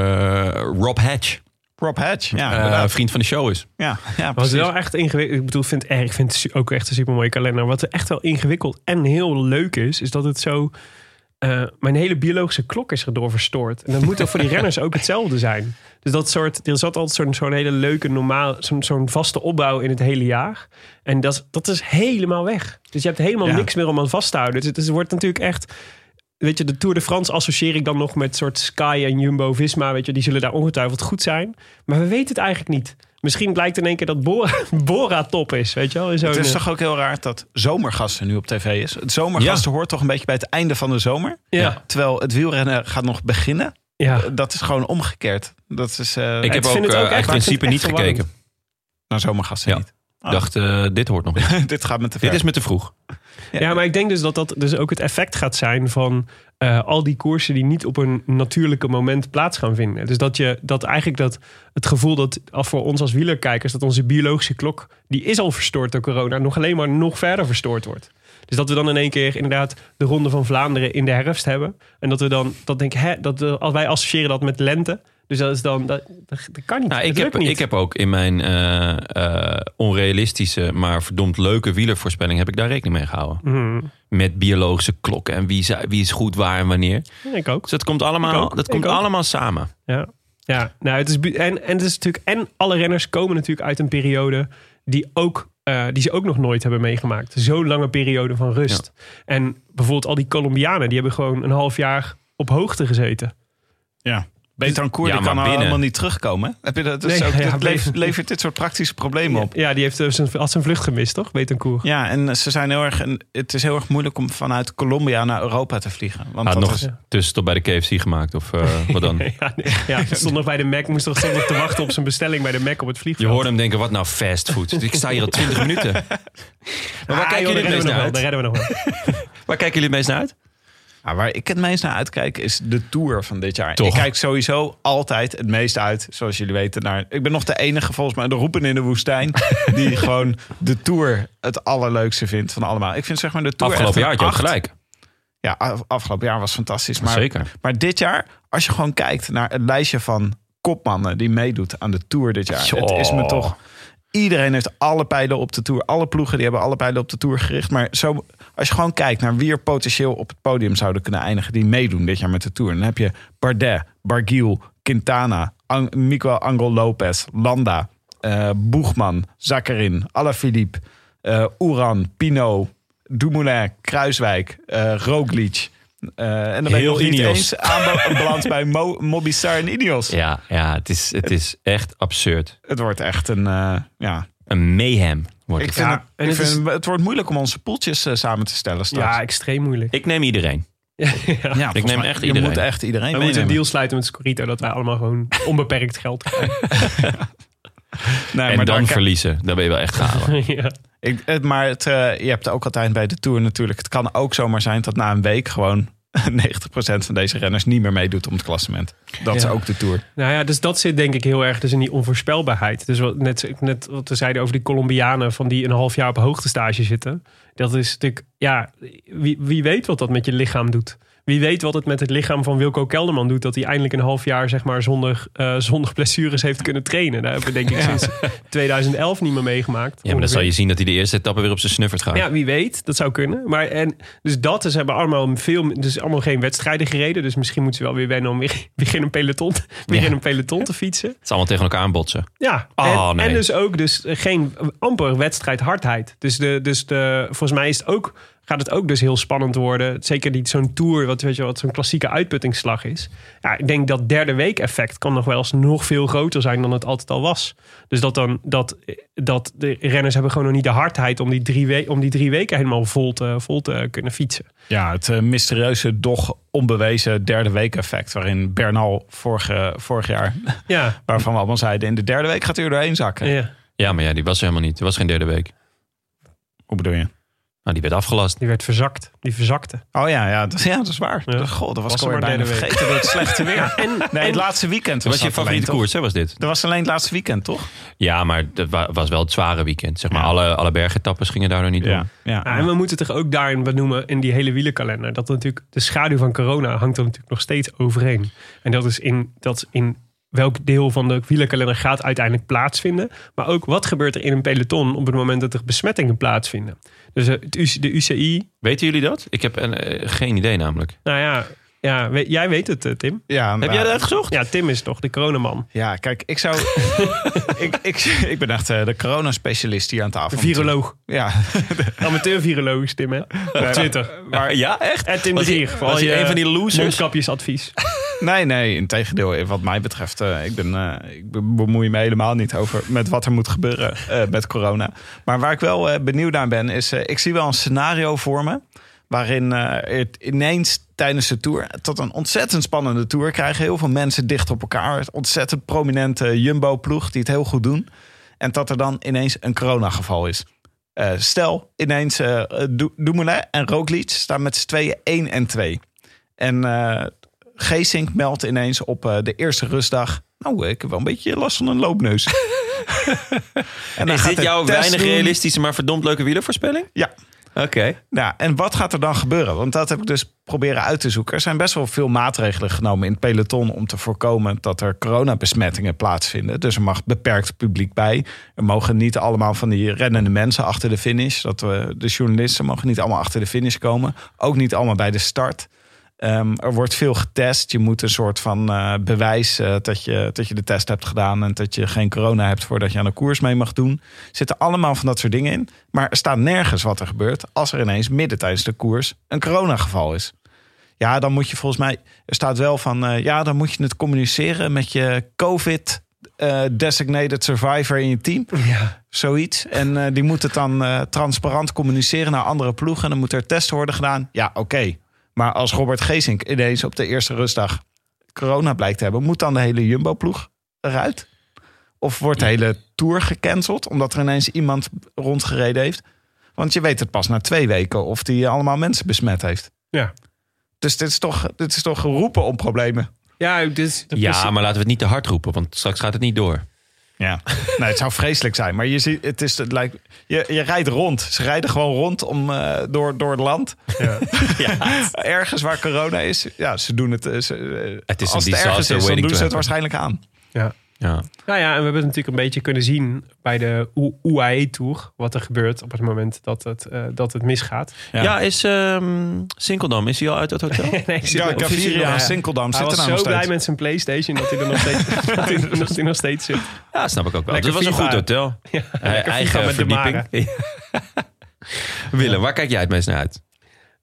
Rob Hatch, Rob Hatch. Ja, eh, vriend van de show is. ja, ja Wat wel echt ingewikkeld. Ik bedoel, vind, ik vind het ook echt een super mooie kalender. Wat er echt wel ingewikkeld en heel leuk is, is dat het zo. eh, mijn hele biologische klok is erdoor verstoord. En dat moet ook voor die renners ook hetzelfde zijn. Dus dat soort. Er zat altijd zo'n zo'n hele leuke, normaal, zo'n zo'n vaste opbouw in het hele jaar. En dat, dat is helemaal weg. Dus je hebt helemaal Ja. niks meer om aan vast te houden. Dus het, is- het wordt natuurlijk echt. Weet je, de Tour de France associeer ik dan nog met soort Sky en Jumbo Visma. Weet je, die zullen daar ongetwijfeld goed zijn. Maar we weten het eigenlijk niet. Misschien blijkt in één keer dat Bora, *laughs* Bora top is. Weet je wel? In zo'n, Het is eh, toch ook heel raar dat zomergasten nu op tv is. Het zomergasten hoort toch een beetje bij het einde van de zomer. ja, Terwijl het wielrennen gaat nog beginnen. ja. Dat is gewoon omgekeerd. Dat is eh Ik heb vind ook het eh, ook echt- vind principe niet gekeken. naar zomergasten Ja. niet. Ik dacht, eh, dit hoort nog niet. *laughs* Dit gaat met te ver. dit is me te vroeg. Ja, maar ik denk dus dat dat dus ook het effect gaat zijn van eh, al die koersen die niet op een natuurlijke moment plaats gaan vinden. Dus dat je dat eigenlijk dat het gevoel dat voor ons als wielerkijkers dat onze biologische klok die is al verstoord door corona nog alleen maar nog verder verstoord wordt. Dus dat we dan in één keer inderdaad de ronde van Vlaanderen in de herfst hebben en dat we dan dat denken hè dat we, wij associëren dat met lente. Dus dat is dan dat, dat, kan niet. Nou, dat ik, heb, niet. ik heb ook in mijn eh, eh, onrealistische, maar verdomd leuke wielervoorspelling... heb ik daar rekening mee gehouden. Mhm. Met biologische klokken en wie, is- wie is goed waar en wanneer. ik ook. Dus dat komt Ik allemaal, ook, dat ik komt ook. allemaal samen. Ja, ja. Nou, het is, en, en, het is natuurlijk, en alle renners komen natuurlijk uit een periode die, ook, eh, die ze ook nog nooit hebben meegemaakt. Zo'n lange periode van rust. En bijvoorbeeld al die Colombianen, die hebben gewoon een half jaar op hoogte gezeten. Ja. Ja, die maar kan nou binnen. helemaal niet terugkomen. hè? Heb je dat? Dus Nee, ook, ja, dit levert, dit soort praktische problemen op. Ja, die heeft eh, zijn, had zijn vlucht gemist, toch? Betancourt. Ja, en ze zijn heel erg. en Het is heel erg moeilijk om vanuit Colombia naar Europa te vliegen. Want Had dat nog is, tussenstop bij de KFC gemaakt of eh, *laughs* wat dan? Ja, nee, ja, hij stond nog bij de Mac, moest stond nog te wachten op zijn bestelling bij de Mac op het Je vliegveld. hoorde hem denken, wat nou fastfood? *laughs* Ik sta hier al 20 minuten. Maar waar Ah, kijken joh, jullie het meest redden we naar nog wel, daar uit? redden we nog wel. *laughs* Waar kijken jullie het meest naar uit? Ja, waar ik het meest naar uitkijk is de Tour van dit jaar. Toch? Ik kijk sowieso altijd het meest uit, zoals jullie weten. Naar, ik ben nog de enige, volgens mij, de roepen in de woestijn... *laughs* die gewoon de Tour het allerleukste vindt van allemaal. Ik vind zeg maar de Tour Afgelopen jaar had je ook gelijk. Ja, af- afgelopen jaar was fantastisch. Maar, Zeker. maar dit jaar, als je gewoon kijkt naar het lijstje van kopmannen... die meedoet aan de Tour dit jaar. Het is me toch... Iedereen heeft alle pijlen op de Tour. Alle ploegen die hebben alle pijlen op de Tour gericht. Maar zo, als je gewoon kijkt naar wie er potentieel op het podium zouden kunnen eindigen... die meedoen dit jaar met de Tour. Dan heb je Bardet, Barguil, Quintana, Ang- Miguel Angel Lopez, Landa... eh, Boegman, Zakarin, Alaphilippe, eh Oeran, Pinot, Dumoulin, Kruiswijk, eh Roglic... Eh, en dan ben je Heel nog niet Ineos. eens aanbeland bij Mo, Mobistar en Ineos. Ja, ja het, is, het is echt absurd. Het wordt echt een... eh, ja, Een mayhem wordt ik het. vind, Ja, het, en ik het vind het wordt moeilijk om onze poeltjes eh, samen te stellen straks. Ja, extreem moeilijk. Ik neem iedereen. *laughs* ja, ik neem echt je iedereen. moet echt iedereen We moeten een deal sluiten met Scorito dat wij allemaal gewoon *laughs* onbeperkt geld krijgen. *laughs* Nee, en maar dan verliezen. Dan ben je wel echt gehaald. ja. ik, maar het, eh, je hebt ook altijd bij de Tour natuurlijk... Het kan ook zomaar zijn dat na een week gewoon *laughs* 90% van deze renners niet meer meedoet om het klassement. Dat is ook de Tour. Nou ja, dus dat zit denk ik heel erg dus in die onvoorspelbaarheid. Dus wat, net, net wat we zeiden over die Colombianen van die een half jaar op hoogtestage zitten. Dat is natuurlijk, ja, wie, wie weet wat dat met je lichaam doet. Wie weet wat het met het lichaam van Wilco Kelderman doet. Dat hij eindelijk een half jaar zeg maar, zonder, eh, zonder blessures heeft kunnen trainen. Daar hebben we denk ik *laughs* sinds 2011 niet meer meegemaakt. Ja, maar dan zal je zien dat hij de eerste etappe weer op zijn snuffert gaat. Ja, wie weet. Dat zou kunnen. Maar en, dus dat is, hebben allemaal veel, dus allemaal geen wedstrijden gereden. Dus misschien moeten ze wel weer wennen om weer, *laughs* weer in een peloton, weer Ja. in een peloton te fietsen. Het is allemaal tegen elkaar aanbotsen. Ja, Oh, en, nee. en dus ook dus geen amper wedstrijdhardheid. Dus, de, dus de, volgens mij is het ook, gaat het ook dus heel spannend worden. Zeker die zo'n tour, wat, weet je, wat zo'n klassieke uitputtingsslag is. Ja, ik denk dat derde week effect kan nog wel eens nog veel groter zijn dan het altijd al was. Dus dat dan dat, dat de renners hebben gewoon nog niet de hardheid om die drie, we om die drie weken helemaal vol te, vol te kunnen fietsen. Ja, het eh, mysterieuze, doch onbewezen derde week effect. Waarin Bernal vorige, vorig jaar, *laughs* Ja, waarvan we allemaal zeiden... in de derde week gaat hij er doorheen zakken. ja. Ja, maar ja, die was er helemaal niet. Er was geen derde week. Hoe bedoel je? Nou, die werd afgelast. die werd verzakt. Die verzakte. Oh ja, ja, dat, ja, dat is waar. Ja. God, dat was, Was ik alweer bijna vergeten door het slechte weer. *laughs* En, Nee, en- het laatste weekend Dat was je favoriete koers, hè, was dit? Dat was alleen het laatste weekend, toch? Ja, maar dat wa- was wel het zware weekend. Zeg maar, Ja. alle, alle bergetappes gingen daardoor niet door. ja. Ja, en we moeten toch ook daarin benoemen in die hele wielenkalender. Dat natuurlijk de schaduw van corona hangt er natuurlijk nog steeds overheen. En dat is in, dat is in welk deel van de wielerkalender gaat uiteindelijk plaatsvinden. Maar ook wat gebeurt er in een peloton op het moment dat er besmettingen plaatsvinden. Dus eh, het de UCI, Weten jullie dat? Ik heb een, eh, geen idee namelijk. nou ja, ja we- jij weet het eh, Tim. Ja, Heb jij dat uitgezocht? Ja, Tim is toch de coronaman. Ja, kijk, ik zou... *laughs* ik, ik, ik ben echt eh, de corona-specialist hier aan tafel. De viroloog. Ja, *laughs* Amateur-viroloog is Tim hè. Op Twitter. Maar ja, echt? En Tim de Was hij- Gier. was je een van die losers? Mondkapjesadvies. Nee, nee, in tegendeel. Wat mij betreft, eh, ik, ben, eh, ik be- bemoei me helemaal niet over met wat er moet gebeuren eh, met corona. Maar waar ik wel benieuwd naar ben, is... ik zie wel een scenario voor me... waarin het ineens tijdens de Tour... tot een ontzettend spannende Tour krijgen. Heel veel mensen dicht op elkaar. Ontzettend prominente Jumbo-ploeg die het heel goed doen. En dat er dan ineens een coronageval is. Stel, ineens Du- Dumoulin en Roglic staan met z'n tweeën 1 en 2. En Geesink meldt ineens op eh, de eerste rustdag... Nou, ik heb wel een beetje last van een loopneus. *laughs* en dan Is gaat dit jouw weinig doen. realistische, maar verdomd leuke wielervoorspelling? Ja. Oké. Ja, en wat gaat er dan gebeuren? Want dat heb ik dus proberen uit te zoeken. Er zijn best wel veel maatregelen genomen in het peloton om te voorkomen dat er coronabesmettingen plaatsvinden. Dus er mag beperkt publiek bij. Er mogen niet allemaal van die rennende mensen achter de finish. Dat we, de journalisten mogen niet allemaal achter de finish komen. Ook niet allemaal bij de start. Ehm, er wordt veel getest. Je moet een soort van eh, bewijs eh, dat, je, dat je de test hebt gedaan en dat je geen corona hebt voordat je aan de koers mee mag doen. Er zitten allemaal van dat soort dingen in. Maar er staat nergens wat er gebeurt als er ineens midden tijdens de koers een coronageval is. Ja, dan moet je volgens mij. Er staat wel van. eh, ja, dan moet je het communiceren met je COVID. designated survivor in je team. Ja. Zoiets. En die moet het dan transparant communiceren naar andere ploegen. En dan moet er testen worden gedaan. Ja, oké. Maar als Robert Geesink ineens op de eerste rustdag corona blijkt te hebben, moet dan de hele Jumbo-ploeg eruit? Of wordt de hele tour gecanceld omdat er ineens iemand rondgereden heeft? Want je weet het pas na twee weken of die allemaal mensen besmet heeft. Ja. Dus dit is toch, dit is toch geroepen om problemen. Ja, dus, Ja, maar laten we het niet te hard roepen, want straks gaat het niet door. Ja, nee, het zou vreselijk zijn. Maar je ziet, het is, het lijkt, je, je rijdt rond. Ze rijden gewoon rond om, eh, door, door het land. Ja. *laughs* Ergens waar corona is. Ja, ze doen het. eh, Ze, eh, Het is als een het ergens is, dan doen ze het waarschijnlijk aan. ja. Ja. Nou ja, en we hebben het natuurlijk een beetje kunnen zien bij de U- UAE Tour. Wat er gebeurt op het moment dat het, eh, dat het misgaat. Ja. is ehm Sinkeldam, is hij al uit het hotel? *laughs* nee, ik zit Ja, nog- Gaviria en Ja. Sinkeldam Hij was nou zo nog blij met zijn Playstation dat hij er nog steeds, *laughs* *laughs* dat hij, dat hij nog steeds zit. Ja, snap ik ook wel. Het was een goed hotel. Ja, eigen met de verdieping. Willem, waar kijk jij het meest naar uit?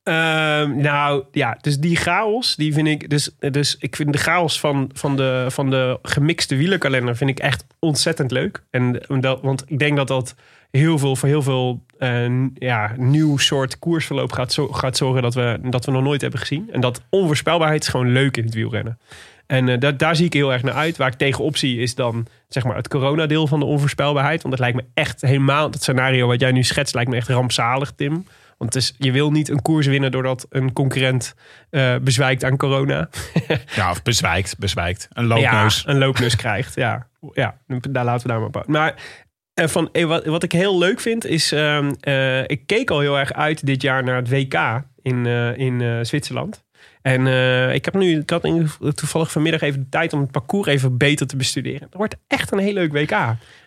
Ehm, nou ja, dus die chaos, die vind ik. Dus, dus ik vind de chaos van, van, de, van de gemixte wielerkalender vind ik echt ontzettend leuk. En want ik denk dat dat heel veel voor heel veel eh, ja, nieuw soort koersverloop gaat, zo, gaat zorgen dat we, dat we nog nooit hebben gezien. En dat onvoorspelbaarheid is gewoon leuk in het wielrennen. En daar, daar zie ik heel erg naar uit. Waar ik tegenop zie is dan zeg maar het coronadeel van de onvoorspelbaarheid. Want dat lijkt me echt helemaal, dat scenario wat jij nu schetst, lijkt me echt rampzalig, Tim. Want het is, je wil niet een koers winnen doordat een concurrent eh, bezwijkt aan corona. *laughs* Ja, of bezwijkt, bezwijkt. Een loopneus. Ja, een loopneus krijgt. Ja, ja, daar laten we daar maar op. houden. Maar eh, van, eh, wat, wat ik heel leuk vind is... ehm, eh, ik keek al heel erg uit dit jaar naar het WK in, eh, in eh, Zwitserland. En eh, ik heb nu ik had in- toevallig vanmiddag even de tijd om het parcours even beter te bestuderen. Het wordt echt een heel leuk WK.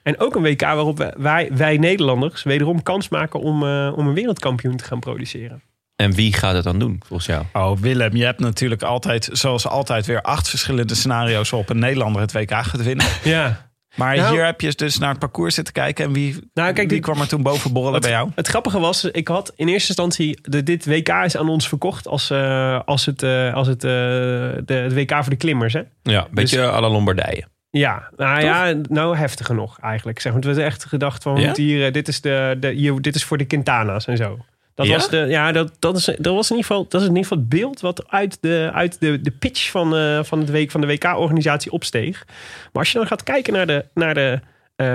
En ook een WK waarop wij- wij, Nederlanders wederom kans maken om, eh, om een wereldkampioen te gaan produceren. En wie gaat het dan doen, volgens jou? Oh, Willem, je hebt natuurlijk altijd, zoals altijd, weer acht verschillende scenario's waarop een Nederlander het WK gaat winnen. Ja. Maar Nou- hier heb je dus naar het parcours zitten kijken. En wie, Nou, kijk, wie kwam er toen boven borrelen bij jou? Het grappige was, ik had in eerste instantie... De, dit WK is aan ons verkocht als, eh, als, het, eh, als het, eh, de, het WK voor de klimmers. Hè? Ja, een beetje à la Lombardije. Ja, nou ja, nou heftiger nog eigenlijk. Zeg, want we hebben echt gedacht van, Ja? hier, dit, is de, de, hier, dit is voor de Quintana's en zo. Dat Ja? was, de, ja, dat, dat, is, dat was in ieder geval, dat is in ieder geval het beeld wat uit de, uit de, de pitch van, eh, van, het week, van de WK-organisatie opsteeg. Maar als je dan gaat kijken naar de, naar de, eh,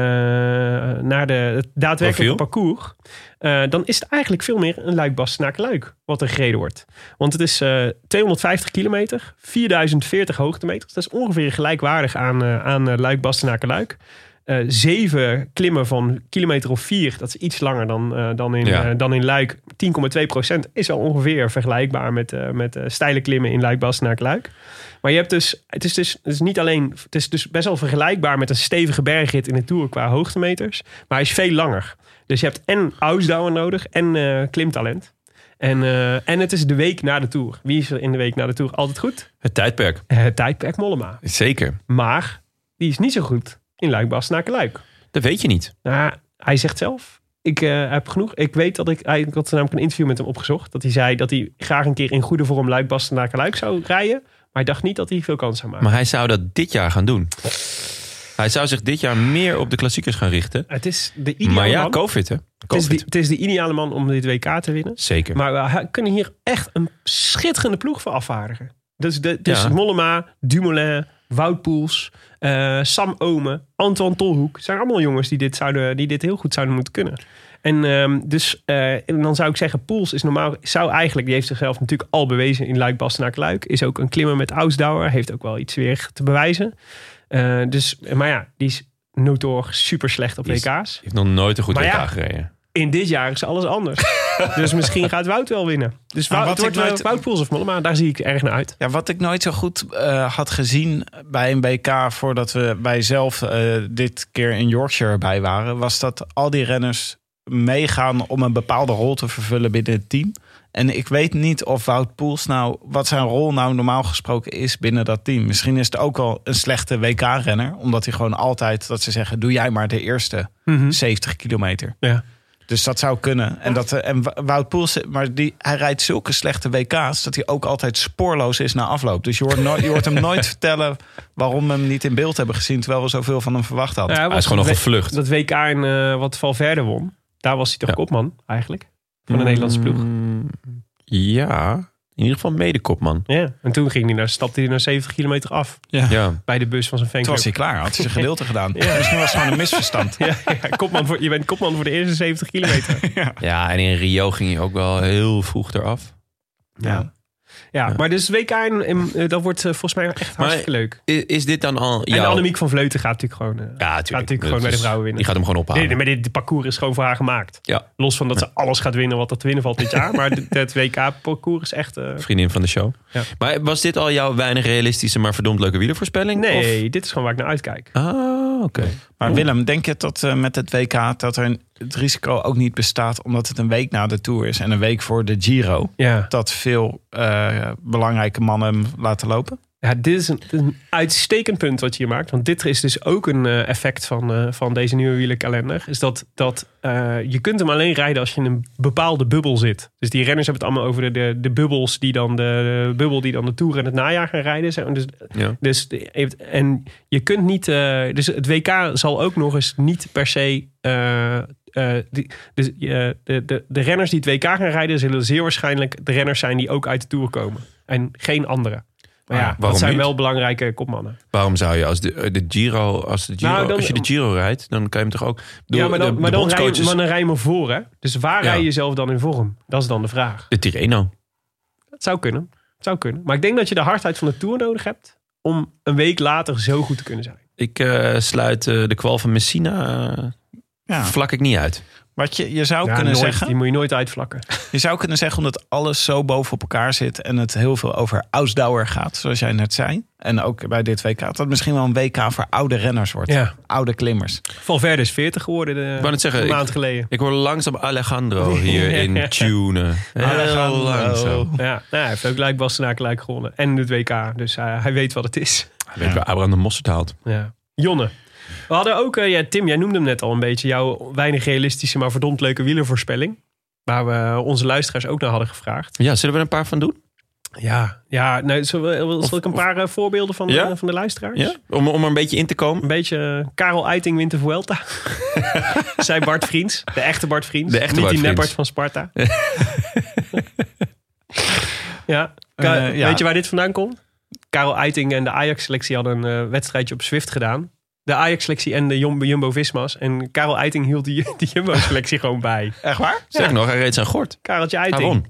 naar de het daadwerkelijke parcours, eh, dan is het eigenlijk veel meer een luik naar luik wat er gereden wordt. Want het is eh 250 kilometer, 4040 hoogtemeters. Dat is ongeveer gelijkwaardig aan, aan bastenaken luik Eh, zeven klimmen van kilometer of vier, dat is iets langer dan, eh, dan, in, Ja. eh, dan in Luik. 10,2 procent is al ongeveer vergelijkbaar met, met steile klimmen in Luik bastenaken luik Maar je hebt dus, het is dus, het is niet alleen, het is dus best wel vergelijkbaar met een stevige bergrit in de Tour qua hoogtemeters. Maar hij is veel langer. Dus je hebt en ausdauer nodig en klimtalent. En, en het is de week na de Tour. Wie is er in de week na de Tour altijd goed? Het tijdperk. Eh, tijdperk Mollema. Zeker. Maar die is niet zo goed in Luik bastenaken luik Dat weet je niet. nou, hij zegt zelf. Ik eh, heb genoeg. Ik weet dat ik. Ik had namelijk een interview met hem opgezocht. Dat hij zei dat hij graag een keer in goede vorm Luik Bastenaken Luik zou rijden. Maar hij dacht niet dat hij veel kans zou maken. Maar hij zou dat dit jaar gaan doen. Hij zou zich dit jaar meer op de klassiekers gaan richten. het is de ideale Maar ja, man. COVID hè. het, is de, het is de ideale man om dit WK te winnen. Zeker. Maar we kunnen hier echt een schitterende ploeg voor afvaardigen. Dus, de, dus Ja. Mollema, Dumoulin, Wout Poels, eh, Sam Omen, Antoine Tolhoek. Het zijn allemaal jongens die dit, zouden, die dit heel goed zouden moeten kunnen. En ehm, dus eh, en dan zou ik zeggen, Poels is normaal, zou eigenlijk, die heeft zichzelf natuurlijk al bewezen in Luik Bastenaak Luik. Is ook een klimmer met Ausdauer, heeft ook wel iets weer te bewijzen. Eh, dus, maar ja, die is notoor super slecht op Die is- WK's. heeft nog nooit een goed Maar WK ja. gereden. In dit jaar is alles anders. *laughs* dus misschien gaat Wout wel winnen. Dus Nou, Wout, wat het wordt nooit- Wout Poels of Mollema, daar zie ik erg naar uit. Ja, wat ik nooit zo goed eh, had gezien bij een BK voordat we wij zelf eh, dit keer in Yorkshire bij waren, was dat al die renners meegaan om een bepaalde rol te vervullen binnen het team. En ik weet niet of Wout Poels nou, wat zijn rol nou normaal gesproken is binnen dat team. Misschien is het ook wel een slechte WK-renner, omdat hij gewoon altijd, dat ze zeggen, doe jij maar de eerste 70 kilometer. Ja. Dus dat zou kunnen. En, dat, eh, en Wout Poels, maar die, hij rijdt zulke slechte WK's... dat hij ook altijd spoorloos is na afloop. Dus je hoort, nooit, je hoort hem nooit *laughs* vertellen... waarom we hem niet in beeld hebben gezien... terwijl we zoveel van hem verwacht hadden. Ja, Hij is gewoon nog dat, gevlucht. dat WK in eh, wat Valverde won, daar was hij toch Ja. kopman eigenlijk? Van de Nederlandse ploeg. Mm, Ja, in ieder geval medekopman. Ja. En toen ging hij naar, stapte hij naar 70 kilometer af Ja. bij de bus van zijn Toen fanclub. was hij klaar, had hij zijn *laughs* gedeelte gedaan. Ja. Misschien was het gewoon een misverstand. *laughs* Ja, ja, kopman voor, je bent kopman voor de eerste 70 kilometer. *laughs* ja, en in Rio ging hij ook wel heel vroeg eraf. Ja. Ja, maar dus WK, in, in, eh, dat wordt eh, volgens mij echt hartstikke leuk. Is dit dan al En. Annemiek van Vleuten gaat natuurlijk gewoon, eh, Ja, gaat natuurlijk gewoon bij de vrouwen winnen. Die gaat hem gewoon ophalen. Nee, maar dit parcours is gewoon voor haar gemaakt. Ja, Los van dat ze alles gaat winnen wat er te winnen valt dit jaar. Maar het WK-parcours is echt... vriendin van de show. Ja. Maar was dit al jouw weinig realistische, maar verdomd leuke wielervoorspelling? nee, dit is gewoon waar ik naar uitkijk. Ah, oké. Maar Willem, denk je dat eh, met het WK dat er een- het risico ook niet bestaat omdat het een week na de Tour is en een week voor de Giro, Ja. dat veel eh, belangrijke mannen hem laten lopen? Ja, dit is een, dit is een uitstekend punt wat je hier maakt. Want dit is dus ook een eh, effect van, eh, van deze nieuwe wielerkalender. Is dat, dat eh, je kunt hem alleen rijden als je in een bepaalde bubbel zit. Dus die renners hebben het allemaal over de, de, de bubbels die dan de, de bubbel die dan de Tour en het najaar gaan rijden. Maar. Dus, Ja. dus en je kunt niet. dus het WK zal ook nog eens niet per se. die, dus, eh, de, de, de renners die het WK gaan rijden, zullen zeer waarschijnlijk de renners zijn die ook uit de Tour komen. En geen andere. Maar ja, waarom dat zijn niet? wel belangrijke kopmannen. Waarom zou je als de, de Giro, als, de Giro Nou, dan- als je de Giro rijdt, dan kan je hem toch ook... ja, maar dan, de, maar de dan, rij, maar dan rij je maar voor, hè? Dus waar Ja. rij je jezelf dan in vorm? Dat is dan de vraag. De Tirreno. Dat zou kunnen. Het zou kunnen. Maar ik denk dat je de hardheid van de Tour nodig hebt... om een week later zo goed te kunnen zijn. Ik eh, sluit eh, de kwal van Messina eh, Ja. vlak ik niet uit. Wat je, je zou Ja, kunnen nooit. zeggen. Die moet je nooit uitvlakken. *laughs* Je zou kunnen zeggen omdat alles zo boven op elkaar zit en het heel veel over Ausdauer gaat, zoals jij net zei. En ook bij dit WK, dat het misschien wel een WK voor oude renners wordt. Ja. Oude klimmers. Valverde is 40 geworden de, wou net zeggen, een ik- maand geleden. Ik hoor langzaam Alejandro hierin *laughs* tunen. Heel Alejandro. langzaam. Ja, nou, hij heeft ook Luik Bastenaak gelijk gewonnen. En het WK. Dus hij, hij weet wat het is. Weet je waar Abraham de Mosterd haalt? Ja. Jonne. We hadden ook, eh, ja, Tim, jij noemde hem net al een beetje, jouw weinig realistische, maar verdomd leuke wielervoorspelling. Waar we onze luisteraars ook naar hadden gevraagd. Ja, zullen we er een paar van doen? Ja, ja nou, zullen we- zal ik een paar eh, voorbeelden van, Ja? van de luisteraars? Ja? Om, om er een beetje in te komen. Een beetje eh, Karel Eiting wint de Vuelta. *laughs* Zij Bart Vriends. De echte Bart Vriends. De echte Niet Bart die nepbart van Sparta. *laughs* ja. Ka- ja. Weet je waar dit vandaan komt? Karel Eiting en de Ajax-selectie hadden een wedstrijdje op Zwift gedaan. De Ajax-selectie en de Jumbo- Jumbo-Visma's. En Karel Eiting hield die, *laughs* die Jumbo-selectie gewoon bij. Echt waar? Zeg nog, hij reed zijn gort. Kareltje Eiting. won.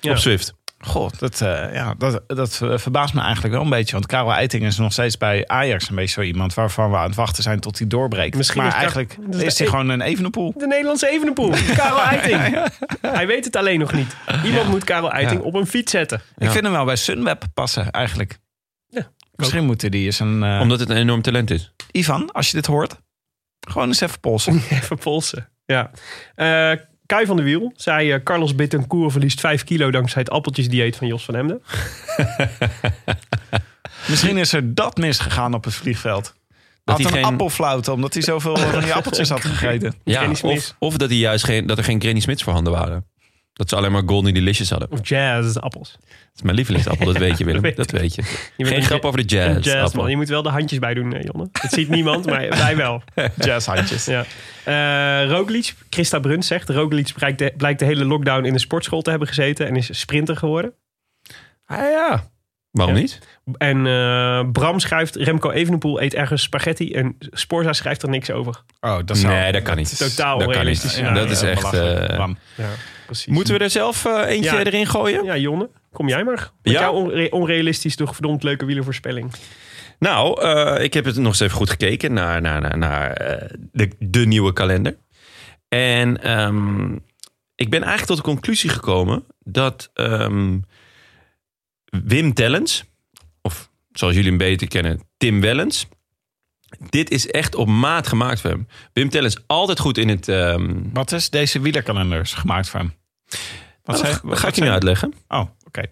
Ja. Op Swift. God, dat, eh, ja, dat, dat verbaast me eigenlijk wel een beetje. Want Karel Eiting is nog steeds bij Ajax een beetje zo iemand waarvan we aan het wachten zijn tot hij doorbreekt. Misschien maar is eigenlijk dat is hij e- gewoon een evenepoel. De Nederlandse Evenepoel. Karel *laughs* Eiting. Hij weet het alleen nog niet. Iemand moet Karel Eiting Ja. op een fiets zetten. Ik Ja. vind hem wel bij Sunweb passen eigenlijk. Misschien moeten die eens een... eh, Omdat het een enorm talent is. Ivan, als je dit hoort, gewoon eens even polsen. *laughs* Even polsen. Ja. Eh Kai van de Wiel zei... eh, Carlos Betancourt verliest 5 kilo dankzij het appeltjesdieet van Jos van Hemden. *laughs* Misschien is er dat misgegaan op het vliegveld. Dat had hij een geen- appelfluit omdat hij zoveel van die appeltjes had gegeten. Ja, Granny of, Smith. of dat, hij juist geen, dat er geen Granny Smiths voorhanden waren. Dat ze alleen maar Golden Delicious hadden. Of jazz appels. Dat is mijn lievelingsappel, dat weet je Willem. *laughs* Dat weet je. Je bent Geen een grap over de jazz. jazz appel. man. Je moet wel de handjes bij doen, eh, Jonne. Dat ziet niemand, maar *laughs* wij wel. Jazzhandjes. Ja. Eh Roglic, Christa Bruns zegt... Roglic blijkt de, blijkt de hele lockdown in de sportschool te hebben gezeten... en is sprinter geworden. Ah ja. Waarom Ja. niet? En eh, Bram schrijft... Remco Evenepoel eet ergens spaghetti... en Sporza schrijft er niks over. Oh, dat zou... Nee, dat kan niet. Totaal dat kan niet. Ja, dat is ja, echt... eh, Bram. Ja, precies. moeten we er zelf eh, eentje Ja. erin gooien? Ja, Jonne, kom jij maar. Met Ja? jouw onre- onrealistisch toch verdomd leuke wielervoorspelling. Nou, eh, ik heb het nog eens even goed gekeken naar, naar, naar, naar eh, de, de nieuwe kalender. En ehm, ik ben eigenlijk tot de conclusie gekomen dat ehm, Wim Tellens, of zoals jullie hem beter kennen, Tim Wellens. Dit is echt op maat gemaakt voor hem. Wim Tellens altijd goed in het... ehm Wat is deze wielerkalenders gemaakt voor hem? Wat zei- ga ik je nu uitleggen. Oh, oké.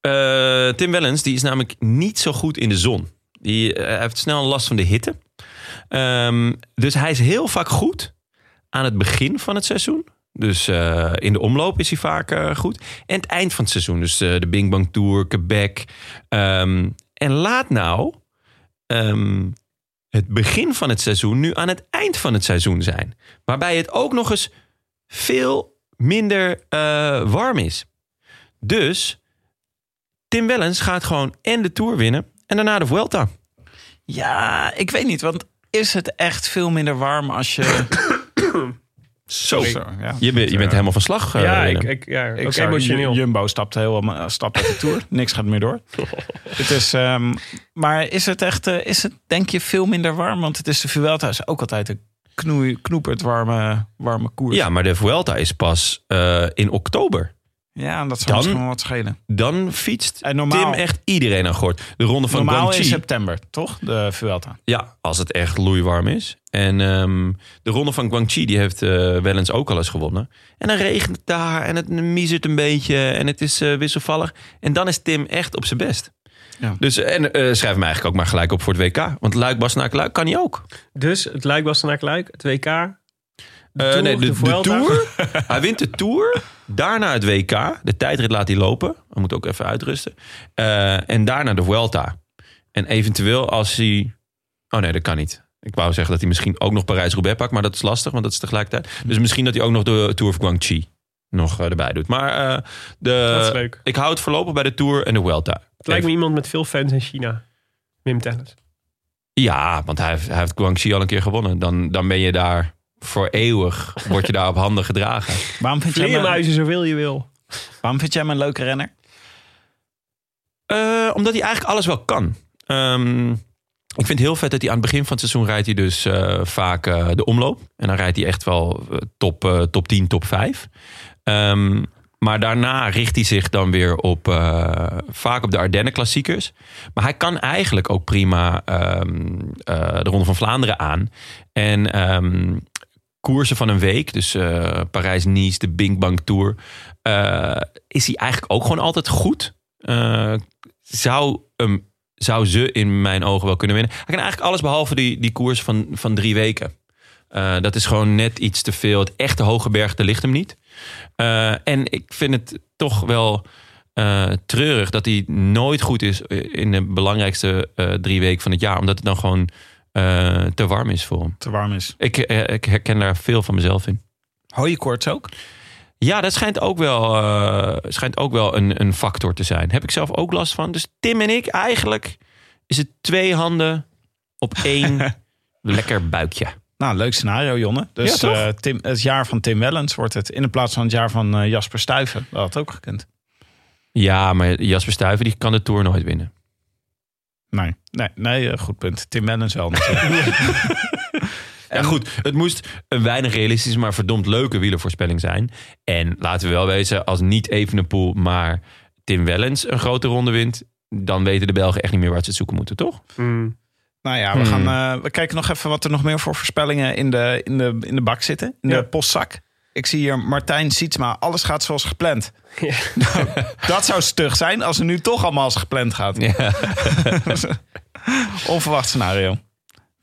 Eh, Tim Wellens die is namelijk niet zo goed in de zon. Die eh, heeft snel last van de hitte. Ehm, dus hij is heel vaak goed aan het begin van het seizoen. Dus eh, in de omloop is hij vaak goed. En het eind van het seizoen. Dus de Bing Bang Tour, Quebec. Ehm, en laat nou het begin van het seizoen nu aan het eind van het seizoen zijn. Waarbij het ook nog eens veel minder eh, warm is. Dus Tim Wellens gaat gewoon en de Tour winnen en daarna de Vuelta. Ja, ik weet niet, want is het echt veel minder warm als je *coughs* Zo. Zo, ja. Je, bent- je bent helemaal van slag. eh, ja, ik, ik, ja, Ik ook emotioneel. Jumbo stapt helemaal stapt uit de Tour. *laughs* Niks gaat meer door. *laughs* Het is, ehm, maar is het echt, eh, is het denk je veel minder warm? Want het is de Vuelta is ook altijd een knoei, knoepert warme, warme koers. Ja, maar de Vuelta is pas eh, in oktober. Ja en dat zou Dan- misschien wel wat schelen. Dan fietst En normaal, Tim echt iedereen aan gort. De ronde van normaal in september, toch? De Vuelta. Ja, als het echt loeiwarm is. En ehm, de ronde van Guangxi, die heeft eh wel eens ook al eens gewonnen. En dan regent het daar en het miezert een beetje en het is eh, wisselvallig. En dan is Tim echt op zijn best. Ja. Dus, en eh, schrijf hem eigenlijk ook maar gelijk op voor het WK. Want Luik, Bastenaken, Luik kan hij ook. Dus het Luik was naar Luik, het WK. De Eh, Tour, nee, de, de de. Tour. *laughs* hij wint de Tour. Daarna het WK. De tijdrit laat hij lopen. Hij moet ook even uitrusten. Eh, en daarna de Vuelta. En eventueel als hij... Oh nee, dat kan niet. Ik wou zeggen dat hij misschien ook nog Parijs-Roubaix pakt. Maar dat is lastig, want dat is tegelijkertijd. Dus misschien dat hij ook nog de Tour of Guangxi nog eh, erbij doet. Maar eh, Dat is de, leuk. ik hou het voorlopig bij de Tour en de Vuelta. Het lijkt me iemand met veel fans in China. Wim Tennis. Ja, want hij heeft, hij heeft Guangxi al een keer gewonnen. Dan, dan ben je daar voor eeuwig. Word je daar op handen gedragen. *laughs* Waarom vind, jij Vleermuizen zoveel je wil. waarom vind jij hem een leuke renner? Eh, omdat hij eigenlijk alles wel kan. Ehm, ik vind het heel vet dat hij aan het begin van het seizoen rijdt hij dus eh, vaak eh, de omloop. En dan rijdt hij echt wel top, top 10, top 5. Ehm, maar daarna richt hij zich dan weer op eh, vaak op de Ardennen klassiekers. Maar hij kan eigenlijk ook prima ehm, eh, de Ronde van Vlaanderen aan. En ehm, koersen van een week, dus eh, Parijs-Nice, de Bing Bang Tour, eh, is hij eigenlijk ook gewoon altijd goed. Eh, zou, zou ze in mijn ogen wel kunnen winnen. Hij kan eigenlijk alles behalve die, die koers van, van drie weken. Dat is gewoon net iets te veel. Het echte hoge bergte ligt hem niet. En ik vind het toch wel treurig dat hij nooit goed is in de belangrijkste drie weken van het jaar. Omdat het dan gewoon eh, te warm is voor hem. Te warm is. Ik, eh, ik herken daar veel van mezelf in. Hooikoorts ook? Ja, dat schijnt ook wel, eh, schijnt ook wel een, een factor te zijn. Heb ik zelf ook last van. Dus Tim en ik, eigenlijk is het twee handen op *laughs* één lekker buikje. Nou, leuk scenario, Jonne. Dus Ja, toch? eh, Tim, het jaar van Tim Wellens wordt het in de plaats van het jaar van eh, Jasper Stuyven. Dat had ook gekund. Ja, maar Jasper Stuyven die kan de Tour nooit winnen. Nee, nee, nee eh, goed punt. Tim Wellens wel natuurlijk. *laughs* *laughs* Ja goed, het moest een weinig realistische, maar verdomd leuke wielervoorspelling zijn. En laten we wel wezen, als niet Evenepoel, maar Tim Wellens een grote ronde wint... dan weten de Belgen echt niet meer waar ze het zoeken moeten, toch? Hmm. nou ja, we, Hmm. gaan, eh, we kijken nog even wat er nog meer voor voorspellingen in de, in de, in de bak zitten. In Ja. de postzak. Ik zie hier Martijn Sietsma. Alles gaat zoals gepland. Ja. Nou, *laughs* dat zou stug zijn als het nu toch allemaal als gepland gaat. Ja. *laughs* Onverwacht scenario.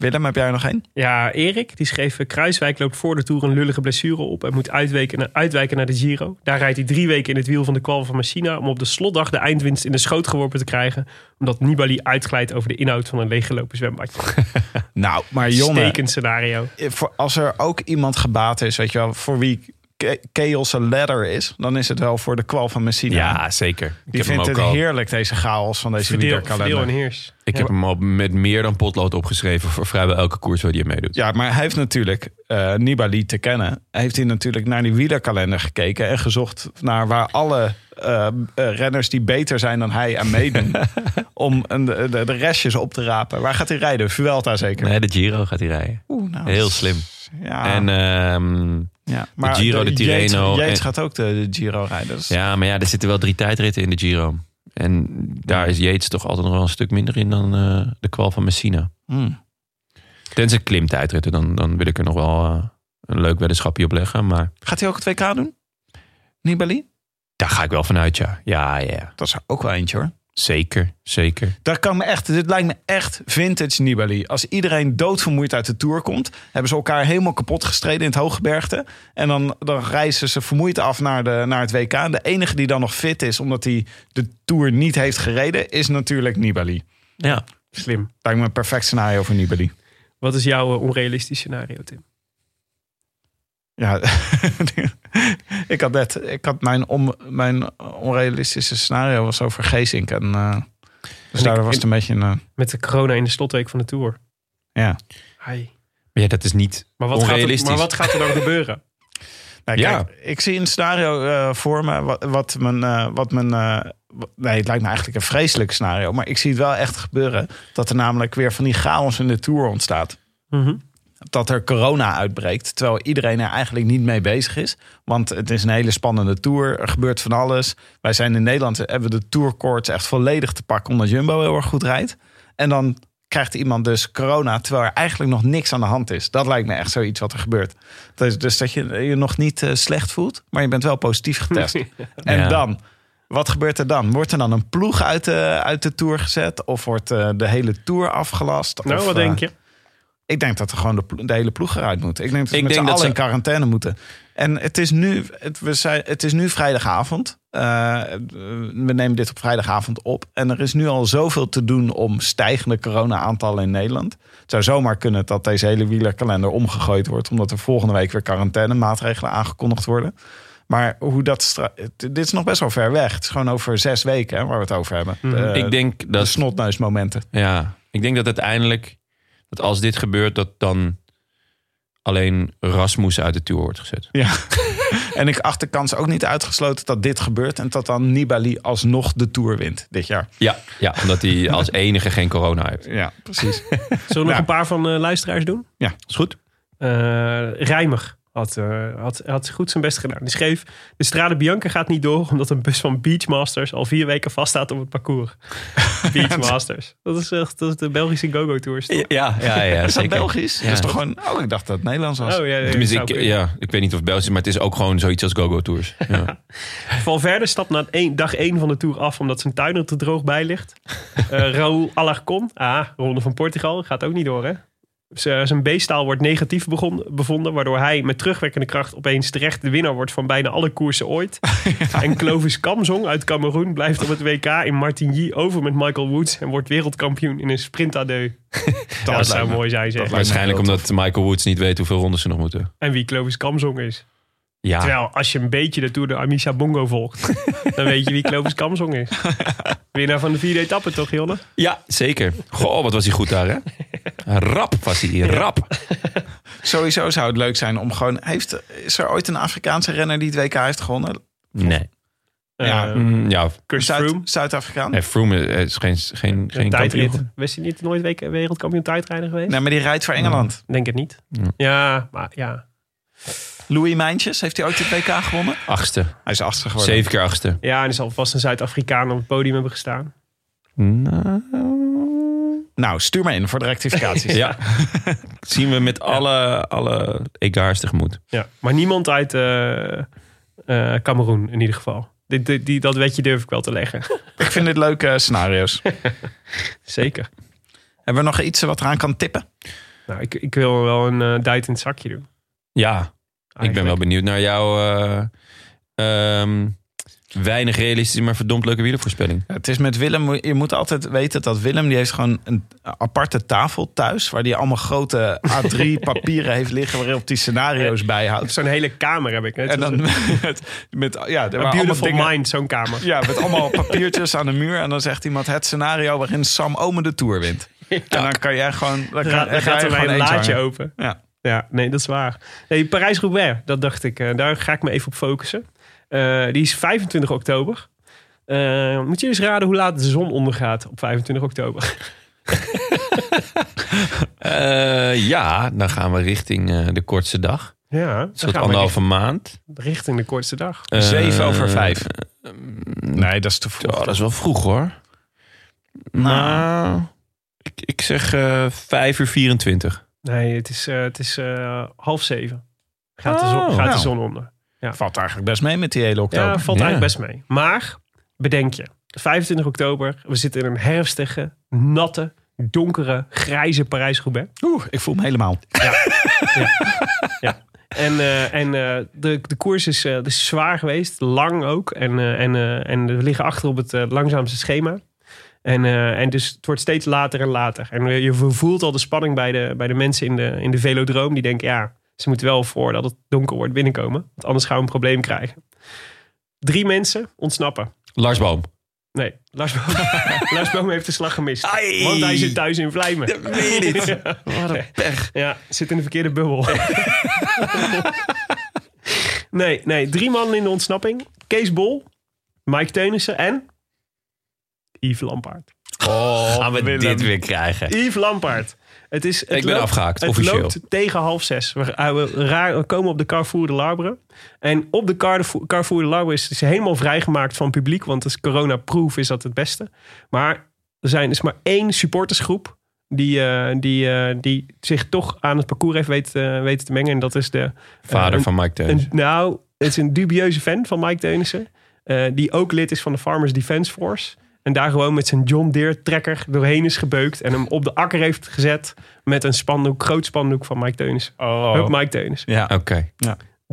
Willem, heb jij er nog één? Ja, Erik, die schreef... eh, Kruiswijk loopt voor de Tour een lullige blessure op... en moet uitwijken, uitwijken naar de Giro. Daar rijdt hij drie weken in het wiel van de kwal van Messina... om op de slotdag de eindwinst in de schoot geworpen te krijgen... omdat Nibali uitglijdt over de inhoud van een leeggelopen zwembadje. *laughs* Nou, maar Jonne, Stekend scenario. voor, als er ook iemand gebaat is, weet je wel, voor wie Chaos een ladder is, dan is het wel voor de kwal van Messina. ja, zeker. Ik Die vindt het al, heerlijk, deze chaos van deze wielerkalender. verdeel en heers. ik heb hem al met meer dan potlood opgeschreven... voor vrijwel elke koers waar hij meedoet. Ja, maar hij heeft natuurlijk eh, Nibali te kennen. Heeft hij natuurlijk naar die wielerkalender gekeken en gezocht naar waar alle eh, eh, renners die beter zijn dan hij aan meedoen. *laughs* om een, de, restjes op te rapen. Waar gaat hij rijden? Vuelta zeker. Nee, de Giro gaat hij rijden. Oeh, nou, Heel slim. Ja, En ja. Giro, de Tirreno Yates, Yates en- gaat ook de, de Giro rijden. Dus ja, maar ja, er zitten wel drie tijdritten in de Giro. En daar is Yates toch altijd nog wel een stuk minder in dan eh, de kwal van Messina. hmm. Tenzij klimtijdritten, dan, dan wil ik er nog wel eh, een leuk weddenschapje op leggen. Maar Gaat hij ook het WK doen? Nibali? daar ga ik wel vanuit, ja. Ja, ja. Dat is er ook wel eentje hoor. Zeker, zeker. Dat kan me echt, dit lijkt me echt vintage Nibali. Als iedereen doodvermoeid uit de Tour komt... hebben ze elkaar helemaal kapot gestreden in het hooggebergte. En dan, dan reizen ze vermoeid af naar, de, naar het WK. De enige die dan nog fit is, omdat hij de Tour niet heeft gereden... is natuurlijk Nibali. Ja. Slim. Lijkt me een perfect scenario voor Nibali. Wat is jouw onrealistisch scenario, Tim? Ja, *laughs* ik had net, ik had mijn, on, mijn onrealistische scenario was over Geesink. En, eh, dus ik- daardoor was het een beetje een, eh, Met de corona in de slotweek van de Tour. ja. Hai. Maar ja, dat is niet Maar wat, gaat er, onrealistisch. maar wat gaat er dan gebeuren? *laughs* Ja. kijk, ik zie een scenario eh, voor me wat, wat mijn... eh, wat mijn eh, nee, het lijkt me eigenlijk een vreselijk scenario. Maar ik zie het wel echt gebeuren. Dat er namelijk weer van die chaos in de Tour ontstaat. Mhm. Dat er corona uitbreekt. Terwijl iedereen er eigenlijk niet mee bezig is. Want het is een hele spannende Tour. Er gebeurt van alles. Wij zijn in Nederland, hebben we de Tourkoorts echt volledig te pakken. Omdat Jumbo heel erg goed rijdt. En dan krijgt iemand dus corona terwijl er eigenlijk nog niks aan de hand is. Dat lijkt me echt zoiets wat er gebeurt. Dus, dus dat je je nog niet eh, slecht voelt, maar je bent wel positief getest. *laughs* En dan, wat gebeurt er dan? Wordt er dan een ploeg uit de, uit de Tour gezet? Of wordt eh, de hele Tour afgelast? Nou, Of, wat eh, denk je? Ik denk dat er gewoon de, hele ploeg eruit moet. Ik denk dat ze Ik met z'n denk dat allen ze- in quarantaine moeten. En het is nu, het, we zijn, het is nu vrijdagavond. Eh, we nemen dit op vrijdagavond op. En er is nu al zoveel te doen om stijgende corona-aantallen in Nederland. Het zou zomaar kunnen dat deze hele wielerkalender omgegooid wordt. Omdat er volgende week weer quarantaine-maatregelen aangekondigd worden. Maar hoe dat dit is nog best wel ver weg. Het is gewoon over zes weken hè, waar we het over hebben. Mhm. De- ik denk de dat snotneusmomenten. Ja, ik denk dat uiteindelijk, dat als dit gebeurt, dat dan alleen Rasmus uit de Tour wordt gezet. Ja. *laughs* en ik acht de kans ook niet uitgesloten dat dit gebeurt. En dat dan Nibali alsnog de Tour wint dit jaar. Ja, ja omdat hij als *laughs* enige geen corona heeft. Ja, precies. Zullen we nog een paar van de luisteraars doen? Is goed? Eh Rijmer had, eh, had, had goed zijn best gedaan. Die schreef, de Strade Bianca gaat niet door... omdat een bus van Beachmasters al vier weken vaststaat op het parcours. *laughs* Beachmasters. Dat is, echt, dat is de Belgische go-go tours. toch? Ja, ja, ja *laughs* Is dat zeker. Belgisch? Ja. Dat is toch gewoon... Oh, ik dacht dat het Nederlands was. Oh, ja, ja, Tenminste, ik, ja, ik weet niet of het Belgisch is, maar het is ook gewoon zoiets als Go-Go Tours. *laughs* Ja. Valverde stapt na één, dag 1 van de Tour af omdat zijn tuin er te droog bij ligt. Eh Raúl Alarcon, ah, Ronde van Portugal, gaat ook niet door hè. Z- Zijn B-staal wordt negatief begon- bevonden, waardoor hij met terugwerkende kracht opeens terecht de winnaar wordt van bijna alle koersen ooit. *laughs* En Clovis Kamzong uit Cameroen blijft op het WK in Martigny over met Michael Woods en wordt wereldkampioen in een sprint à deux. *laughs* Dat, zou me- mooi zijn zeg. Waarschijnlijk omdat Michael Woods niet weet hoeveel rondes ze nog moeten. En wie Clovis Kamzong is. Ja, Terwijl als je een beetje de Tour de Amisha Bongo volgt, *laughs* dan weet je wie Clovis Kamzong is. Winnaar van de vierde etappe toch, Jonne? ja zeker. Goh, wat was hij goed daar, hè? Rap was hij, rap. Sowieso zou het leuk zijn om gewoon... Heeft, is er ooit een Afrikaanse renner die het WK heeft gewonnen? Nee. Ja. Eh, Mm, ja, Zuid- Froome. Zuid-Afrikaan? nee, Froome is geen, geen, geen Een tijdrit. Was hij niet nooit wereldkampioen tijdrijder geweest? Nee, maar die rijdt voor Engeland. Denk het niet. Ja. Ja, maar ja. Louis Mijntjes, heeft hij ooit het WK gewonnen? Achtste. Hij is achtste geworden. Zeven keer achtste. Ja, en er zal vast een Zuid-Afrikaan op het podium hebben gestaan. Nou, Nou, stuur maar in voor de rectificaties. *laughs* ja. Zien we met alle, alle egaars tegemoet. Ja. Maar niemand uit eh eh, Cameroen in ieder geval. Die, die, die- dat wetje durf ik wel te leggen. *laughs* Ik vind dit leuke scenario's. *laughs* Zeker. Hebben we nog iets wat eraan kan tippen? Nou, ik, ik wil wel een eh duit in het zakje doen. Ja, ik ben wel benieuwd naar jouw eh, ehm, weinig realistische, maar verdomd leuke wielervoorspelling. Het is met Willem, je moet altijd weten dat Willem die heeft gewoon een aparte tafel thuis. Waar hij allemaal grote A3 *laughs* papieren heeft liggen waarop hij scenario's bijhoudt. Zo'n hele kamer heb ik. Net En dan *laughs* met, met ja, beautiful dingen- mind, zo'n kamer. Ja, met allemaal *laughs* papiertjes aan de muur. En dan zegt iemand het scenario waarin Sam Omen de Tour wint. En dan kan jij gewoon... Dan, kan, Ra- dan dan ga gaat er een laadje hangen. open. Ja. Ja, nee, dat is waar. Nee, Parijs-Roubaix, dat dacht ik. eh, daar ga ik me even op focussen. Eh, die is 25 oktober. Eh, moet je eens raden hoe laat de zon ondergaat op 25 oktober? *laughs* Eh, ja, dan gaan we richting eh, de kortste dag. Ja, Een soort anderhalve maand. richting, de kortste dag. Zeven over vijf. Nee, dat is te vroeg. Ja, dat is wel vroeg hoor. Nou, ik, ik zeg 5 uur 24. Nee, het is, eh, het is eh, half zeven. Gaat, de, Oh, zon, gaat nou. de zon onder. Valt eigenlijk best mee met die hele oktober. Ja, valt Ja. eigenlijk best mee. Maar, bedenk je. 25 oktober, we zitten in een herfstige, natte, donkere, grijze Parijs-Roubaix. Oeh, ik voel me helemaal. En, eh, en eh, de, de koers is, is zwaar geweest, lang ook. En, en, en we liggen achter op het langzaamste schema. En, eh, en dus het wordt steeds later en later. En je voelt al de spanning bij de, bij de mensen in de, in de velodroom. Die denken, ja, ze moeten wel voordat het donker wordt binnenkomen. Want anders gaan we een probleem krijgen. Drie mensen ontsnappen. Lars Boom. Nee, Lars Boom, *laughs* Lars Boom heeft de slag gemist. Ai. Want hij zit thuis in Vlijmen. Dat je niet. *laughs* Ja. Wat een pech. Ja, zit in de verkeerde bubbel. *laughs* Nee, nee, drie mannen in de ontsnapping. Kees Bol, Mike Teunissen en Yves Lampaard. Oh, gaan we Willem. dit weer krijgen? Yves Lampaard. Het is, het Ik ben loopt- afgehaakt, Het officieel. loopt tegen half zes. We, uh, we, raar- we komen op de Carrefour de Larbre. En op de Carrefour, Carrefour de Larbre is het helemaal vrijgemaakt van publiek. Want als corona-proof is dat het beste. Maar er zijn dus maar één supportersgroep... die, eh, die, eh, die zich toch aan het parcours heeft weten, eh, weten te mengen. En dat is de... Vader eh, van Mike Teun. een, nou, het is een dubieuze fan van Mike Teunissen. eh, die ook lid is van de Farmers Defence Force. En daar gewoon met zijn John Deere trekker doorheen is gebeukt. En hem op de akker heeft gezet met een spandoek, groot spandoek van Mike Teunissen. Oh. Hup Mike Teunissen. Ja. Oké.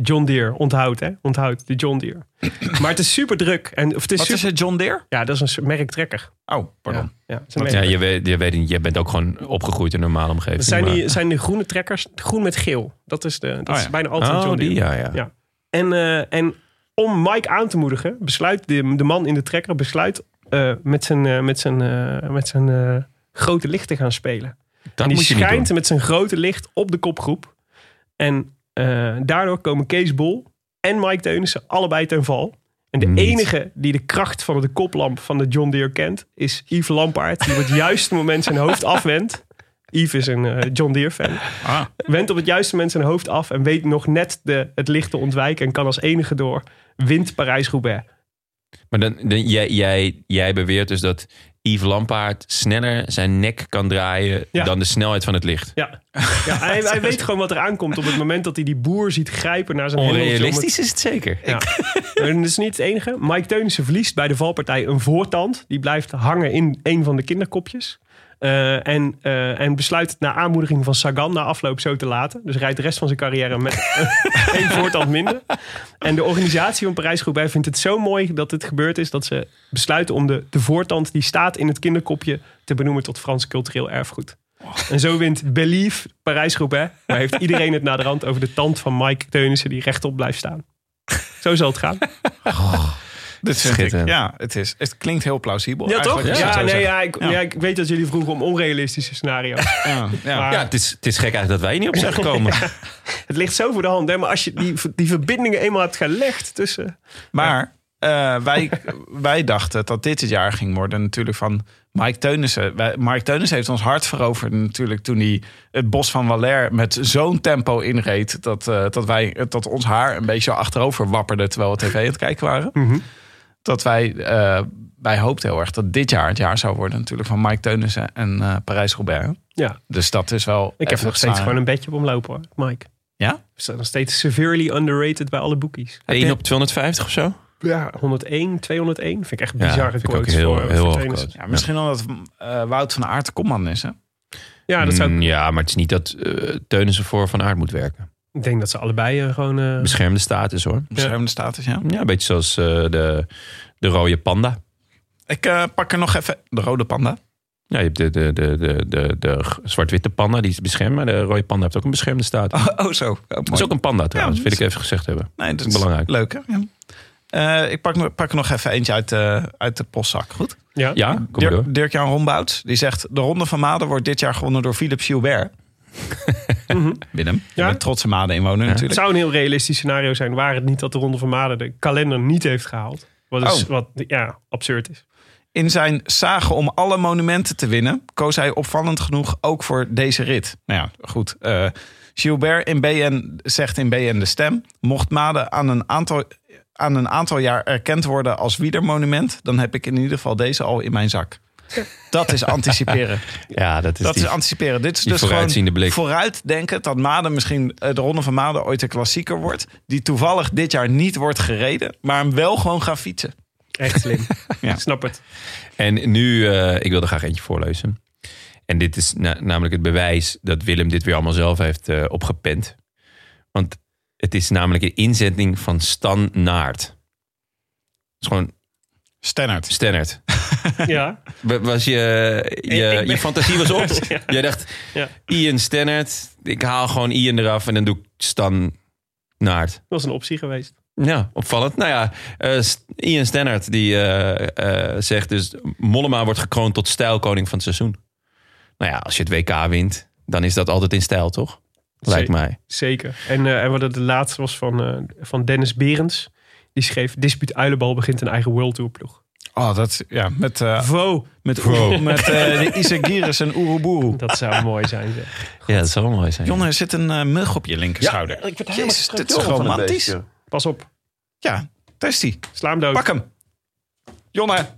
John Deere, onthoud hè. Onthoud, de John Deere. *clears throat* maar het is super druk. En, of het is Wat super, is het, John Deere? Ja, dat is een merk trekker. Oh, pardon. Ja, Ja, je, weet, je, weet, je bent ook gewoon opgegroeid in een normale omgeving. Dat zijn, maar- die, zijn de groene trekkers, groen met geel. Dat is, de, dat Oh is ja. bijna altijd Oh, John Deere. die, ja, ja. Ja. En, eh, en om Mike aan te moedigen, besluit de, de man in de trekker besluit eh, met zijn, eh, met zijn, eh, met zijn grote licht te gaan spelen. Dat en die schijnt met zijn grote licht op de kopgroep. En daardoor komen Kees Bol en Mike Teunissen allebei ten val. En de Niet. enige die de kracht van de koplamp van de John Deere kent, is Yves Lampaard. Die op het *laughs* juiste moment zijn hoofd afwendt. Yves is een John Deere fan. Ah. Wendt op het juiste moment zijn hoofd af en weet nog net de, het licht te ontwijken. En kan als enige door. Wint Parijs-Roubaix. Maar dan, dan, jij, jij, jij beweert dus dat Yves Lampaard sneller zijn nek kan draaien Ja. dan de snelheid van het licht. Ja, ja hij, *laughs* hij weet gewoon wat er aankomt op het moment dat hij die boer ziet grijpen naar zijn het- Onrealistisch is het zeker. Ja. Maar *laughs* dat is niet het enige. Mike Teunissen verliest bij de valpartij een voortand. Die blijft hangen in een van de kinderkopjes. Eh, en, eh, en besluit na aanmoediging van Sagan na afloop zo te laten. Dus rijdt de rest van zijn carrière met *laughs* één voortand minder. En de organisatie van Parijs-Roubaix vindt het zo mooi dat het gebeurd is... dat ze besluiten om de, de voortand die staat in het kinderkopje... te benoemen tot Frans cultureel erfgoed. En zo wint Believe Parijs-Roubaix. Maar heeft iedereen het naderhand over de tand van Mike Teunissen... die rechtop blijft staan. Zo zal het gaan. Dit ik, ja, het, is, het klinkt heel plausibel. Ja, toch? Ja, nee, ja, ik, Ja. ja, ik weet dat jullie vroegen om onrealistische scenario's. *laughs* Ja, ja. Maar Ja, het is, het is gek eigenlijk dat wij niet op zijn *laughs* gekomen. het ligt zo voor de hand. Hè? Maar als je die, die verbindingen eenmaal hebt gelegd tussen... Maar eh, wij, *laughs* wij dachten dat dit het jaar ging worden natuurlijk van Mike Teunissen. Wij, Mike Teunissen heeft ons hart veroverd natuurlijk toen hij het bos van Valère met zo'n tempo inreed dat, eh, dat, wij, dat ons haar een beetje achterover wapperde terwijl we tv aan het kijken waren. Mhm. Dat wij, eh, wij hoopten heel erg dat dit jaar het jaar zou worden natuurlijk van Mike Teunissen en eh Parijs-Roubaix. Ja, Dus dat is wel ik heb nog steeds staan. gewoon een bedje op omlopen hoor, Mike. Ja? We staan nog steeds severely underrated bij alle boekies. 1 op 250 of zo? Ja, 101, 201. Vind ik echt Ja, ook quotes heel- voor, heel voor. Ja, misschien omdat eh, Wout van Aert de kopman is. Hè? Ja, dat zou, Mm, ja, maar het is niet dat uh, Teunissen voor Van Aert moet werken. Ik denk dat ze allebei eh, gewoon... eh, Beschermde status hoor. Beschermde status, ja. Ja, een beetje zoals eh, de, de rode panda. Ik eh, pak er nog even de rode panda. Ja, je hebt de, de, de, de, de, de zwart-witte panda, die is beschermd. Maar de rode panda heeft ook een beschermde status. Oh, oh zo. Oh, Dat is ook een panda trouwens, Ja, wil ik even gezegd hebben. nee, dat is belangrijk. Leuk, hè? Ja. Eh, ik pak, nog- pak er nog even eentje uit, de uit de postzak. Goed? ja. Ja, kom. Dirk, Dirk-Jan Rombouts, die zegt... De Ronde van Maden wordt dit jaar gewonnen door Philippe Gilbert. *laughs* Mhm. Willem, je Ja. bent trotse Maden-inwoner Het natuurlijk. zou een heel realistisch scenario zijn... waar het niet dat de Ronde van Maden de kalender niet heeft gehaald. Wat, is, Oh. wat ja, absurd is. In zijn zagen om alle monumenten te winnen... koos hij opvallend genoeg ook voor deze rit. Nou ja, goed. eh, Gilbert in BN zegt in BN de stem... mocht Maden aan een aantal, aan een aantal jaar erkend worden als wielermonument... dan heb ik in ieder geval deze al in mijn zak. Dat is anticiperen. Ja, dat is Dat die, is anticiperen. Dit is dus gewoon blik. vooruitdenken dat Maden misschien eh, de Ronde van Maden ooit een klassieker wordt. Die toevallig dit jaar niet wordt gereden, maar hem wel gewoon gaan fietsen. Echt slim. *laughs* Ja. Ik snap het. En nu, eh, ik wil er graag eentje voorlezen. En dit is na- namelijk het bewijs dat Willem dit weer allemaal zelf heeft eh, opgepend. Want het is namelijk een inzetting van Stan Naert. Het is gewoon Stennert. Stennert. *laughs* Ja. Wa- Was je, je, je fantasie was op. *laughs* Ja. Jij dacht, Ja. Ian Stennert. Ik haal gewoon Ian eraf en dan doe ik Stan Naert. Dat was een optie geweest. Ja, opvallend. Nou ja, eh, Ian Stannard die eh, eh, zegt dus... Mollema wordt gekroond tot stijlkoning van het seizoen. Nou ja, als je het WK wint, dan is dat altijd in stijl, toch? lijkt mij. Zeker. En, eh, en wat het de laatste was van, eh, van Dennis Berends. Die schreef, Dispuut Uilenbal begint een eigen World Tour ploeg. Oh, dat, ja, met, eh Vo, met, met eh, de Isagiris en Oeroboeroe. dat zou mooi zijn zeg. Ja, dat zou mooi zijn. Jonne, er zit een eh, mug op je linkerschouder. ik word Jezus, dit is romantisch. Pas op, Ja, testie. sla hem dood. Pak hem. Jonne.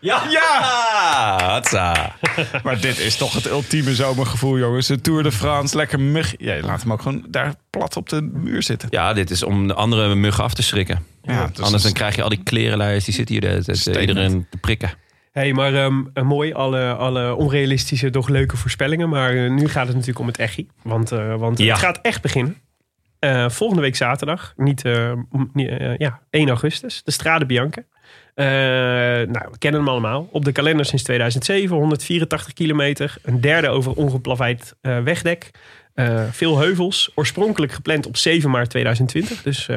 Ja! Ja! *laughs* Hatsa. Maar dit is toch het ultieme zomergevoel, jongens. De Tour de France, lekker mug. Ja, laat hem ook gewoon daar plat op de muur zitten. Ja, dit is om de andere muggen af te schrikken. Ja, dus Anders dan krijg je al die klerenlijst, die zitten hier de, de, de- iedereen te prikken. hey, maar ehm, eh, mooi, alle, alle onrealistische, doch leuke voorspellingen. Maar eh, nu gaat het natuurlijk om het echi. Want, eh, want Ja. het gaat echt beginnen. Eh, volgende week zaterdag, niet, ja, 1 augustus, de Strade Bianca. Eh, nou, we kennen hem allemaal. Op de kalender sinds 2007, 184 kilometer. Een derde over ongeplaveid eh, wegdek. Eh, veel heuvels. Oorspronkelijk gepland op 7 maart 2020. Dus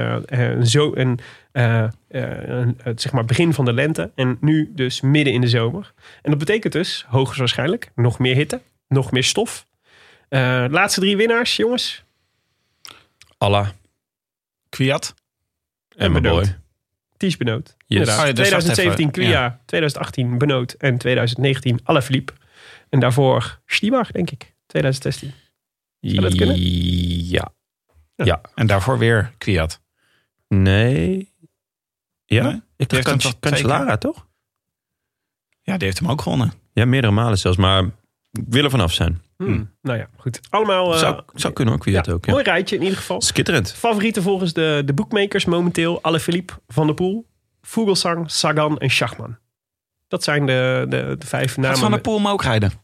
zo een, eh, eh, het zeg maar begin van de lente. En nu dus midden in de zomer. En dat betekent dus, hoogstwaarschijnlijk, nog meer hitte. Nog meer stof. Eh, laatste drie winnaars, jongens. Allah Kwiat. en mijn Benoot. boy. Ties Benoot. Yes. Oh ja, dus wacht 2017 even. Quia, 2018 Benoot en 2019 Alaphilippe. En daarvoor Stibar, denk ik. 2016. Zou dat kunnen? Ja. En daarvoor weer Kwiat. Nee. Ja? Nee? Ik dacht Can- toch twee Cancellara, toch? Ja, die heeft hem ook gewonnen. Ja, meerdere malen zelfs. Maar ik wil er vanaf zijn. Hmm. Nou ja, goed. Allemaal eh, zou, zou kunnen ook, wie dat ja, ook. Ja. mooi rijtje in ieder geval. Skitterend. Favorieten volgens de, de bookmakers momenteel. Alaphilippe, Van der Poel, Vogelsang, Sagan en Schachman. Dat zijn de, de, de vijf Gaat namen. Van der Poel hem ook rijden?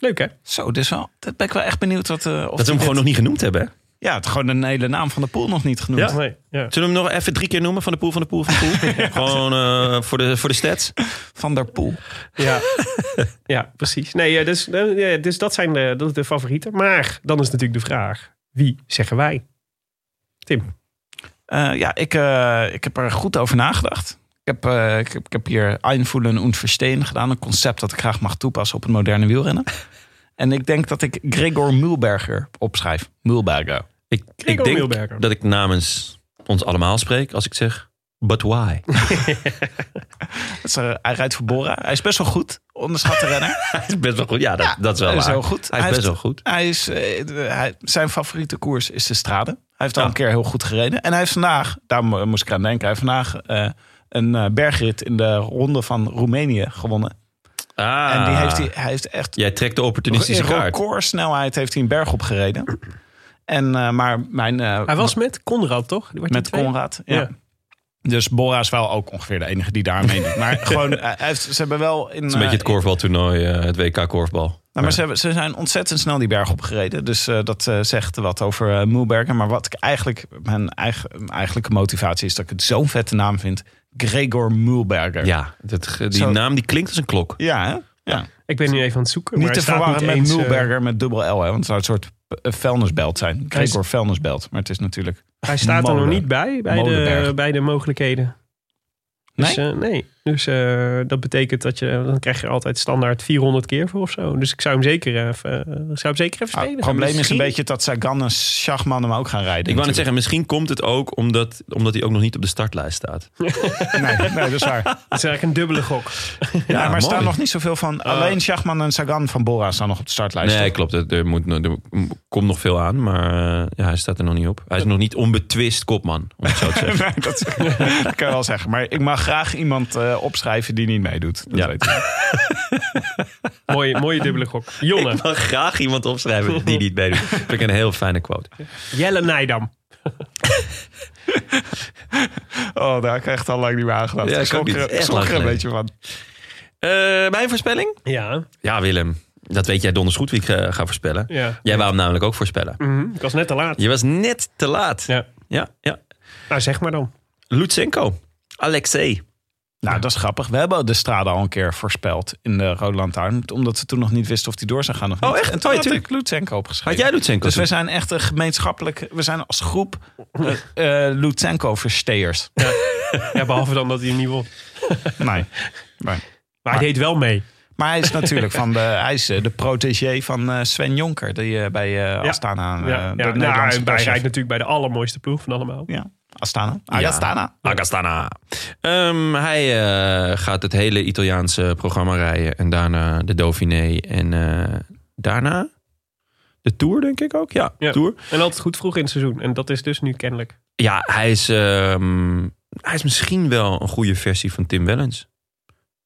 Leuk hè? Zo, dus wel, dat ben ik wel echt benieuwd wat... eh, of Dat we hem gewoon nog niet genoemd hebben. hè? Ja, het, gewoon een hele naam van de Poel nog niet genoemd. Ja. Nee, ja. Zullen we hem nog even drie keer noemen? Van de poel, van de poel, van de poel. *laughs* Gewoon eh, voor, de, voor de stats. Van der Poel. Ja, ja precies. Nee, eh, dus, eh, dus dat zijn de, dat is de favorieten. Maar dan is natuurlijk de vraag: wie zeggen wij? Tim. Eh, ja, ik, eh, ik heb er goed over nagedacht. Ik heb, eh, ik heb, ik heb hier Einvoelen und Verstehen gedaan. Een concept dat ik graag mag toepassen op het moderne wielrennen. En ik denk dat ik Gregor Mühlberger opschrijf. Mühlberger. Ik, ik denk Mühlberger. dat ik namens ons allemaal spreek als ik zeg... But why? *laughs* *laughs* Eh, hij rijdt voor Bora. Hij is best wel goed. Onderschatte renner. *laughs* Hij is best wel goed. Ja, dat, dat is wel hij is waar. heel goed. Hij is best heeft- wel goed. Hij is, eh, hij, zijn favoriete koers is de Strade. Hij heeft al Ja. een keer heel goed gereden. En hij heeft vandaag, daar mo- moest ik aan denken, hij heeft vandaag eh, een bergrit in de ronde van Roemenië gewonnen. Ah, En die heeft hij, hij heeft echt Jij trekt de opportunistische in kaart. recordsnelheid heeft hij een berg opgereden. En, eh, maar mijn, eh, Hij was met Conrad, toch? Die was die met twee? Conrad. Ja. Ja. Dus Bora is wel ook ongeveer de enige die daar meedoet. Maar *laughs* gewoon, eh, heeft, ze hebben wel in. Het is een beetje het korfbaltoernooi, het WK korfbal. Nou, maar ze, hebben, ze zijn ontzettend snel die berg opgereden. Dus eh, dat zegt wat over uh. Maar wat ik eigenlijk, mijn eigen, mijn eigenlijke motivatie is dat ik het zo'n vette naam vind. Gregor Moelberger. Ja, dat, die Zo- naam die klinkt als een klok. Ja, hè? ja. Ik ben nu even aan het zoeken. Niet maar te verwarren met eens, eh, Moelberger met dubbel L. Hè? Want het zou een soort vuilnisbelt zijn. Gregor vuilnisbelt. Maar het is natuurlijk... hij staat er nog niet bij, bij de, bij de mogelijkheden. Dus, Nee? eh, nee. Dus eh, dat betekent dat je, dan krijg je altijd standaard 400 keer voor of zo. Dus ik zou hem zeker even, eh, zou hem zeker even Ah, spelen. het probleem is een beetje dat Sagan en Schachman hem ook gaan rijden. Ik wou net zeggen, misschien komt het ook omdat, omdat hij ook nog niet op de startlijst staat. *laughs* Nee, nee, dat is waar. *laughs* Dat is eigenlijk een dubbele gok. Ja, maar er staan nog niet zoveel van. Alleen Schachman en Sagan van Bora staan nog op de startlijst. Nee, toch? klopt. Er, er moet, er komt nog veel aan, maar eh, ja, hij staat er nog niet op. Hij is nog niet onbetwist kopman, om het zo te zeggen. *laughs* Nee, dat, dat kan je wel zeggen. Maar ik mag graag iemand eh, opschrijven die niet meedoet. Dat Ja. weet ik. *laughs* mooie, mooie dubbele gok. Jonne, Ik mag graag iemand opschrijven die niet meedoet. *laughs* Vind ik een heel fijne quote. Jelle Nijdam. *laughs* Oh, daar heb ik al lang niet meer aan gedacht. Ja, ik schrok er, niet. ik Echt schrok lang er een geleden. beetje van. Eh, mijn voorspelling? Ja, Ja, Willem. Dat weet jij donders goed wie ik eh, ga voorspellen. ja. Jij wou hem namelijk ook voorspellen. Mhm, Ik was net te laat. Je was net te laat. Ja. Ja, ja. Nou, zeg maar dan. Lutsenko. Alexei. Nou, dat is grappig. We hebben de strade al een keer voorspeld in de Rode Lantaarn. Omdat we toen nog niet wisten of die door zou gaan of niet. Oh, echt? En toen Oh, had ik Lutsenko opgeschreven. Had jij Lutsenko? Dus we zijn echt een gemeenschappelijk... We zijn als groep uh, *laughs* Lutsenko-versteers. Ja, behalve dan dat hij hem niet won. *laughs* nee. Maar hij deed wel mee. Maar hij is natuurlijk van de, *laughs* hij is eh, de protégé van eh, Sven Jonker. Die eh, bij eh, Astana, eh, ja, de ja, nou, hij rijdt natuurlijk bij de allermooiste ploeg van allemaal. Ja, Astana. Ah, Ja. Astana. Agastana. Ehm, hij eh, gaat het hele Italiaanse programma rijden. En daarna de Dauphiné. En eh, daarna de Tour, denk ik ook. Ja, Ja. Tour. En altijd goed vroeg in het seizoen. En dat is dus nu kennelijk. Ja, hij is, ehm, hij is misschien wel een goede versie van Tim Wellens.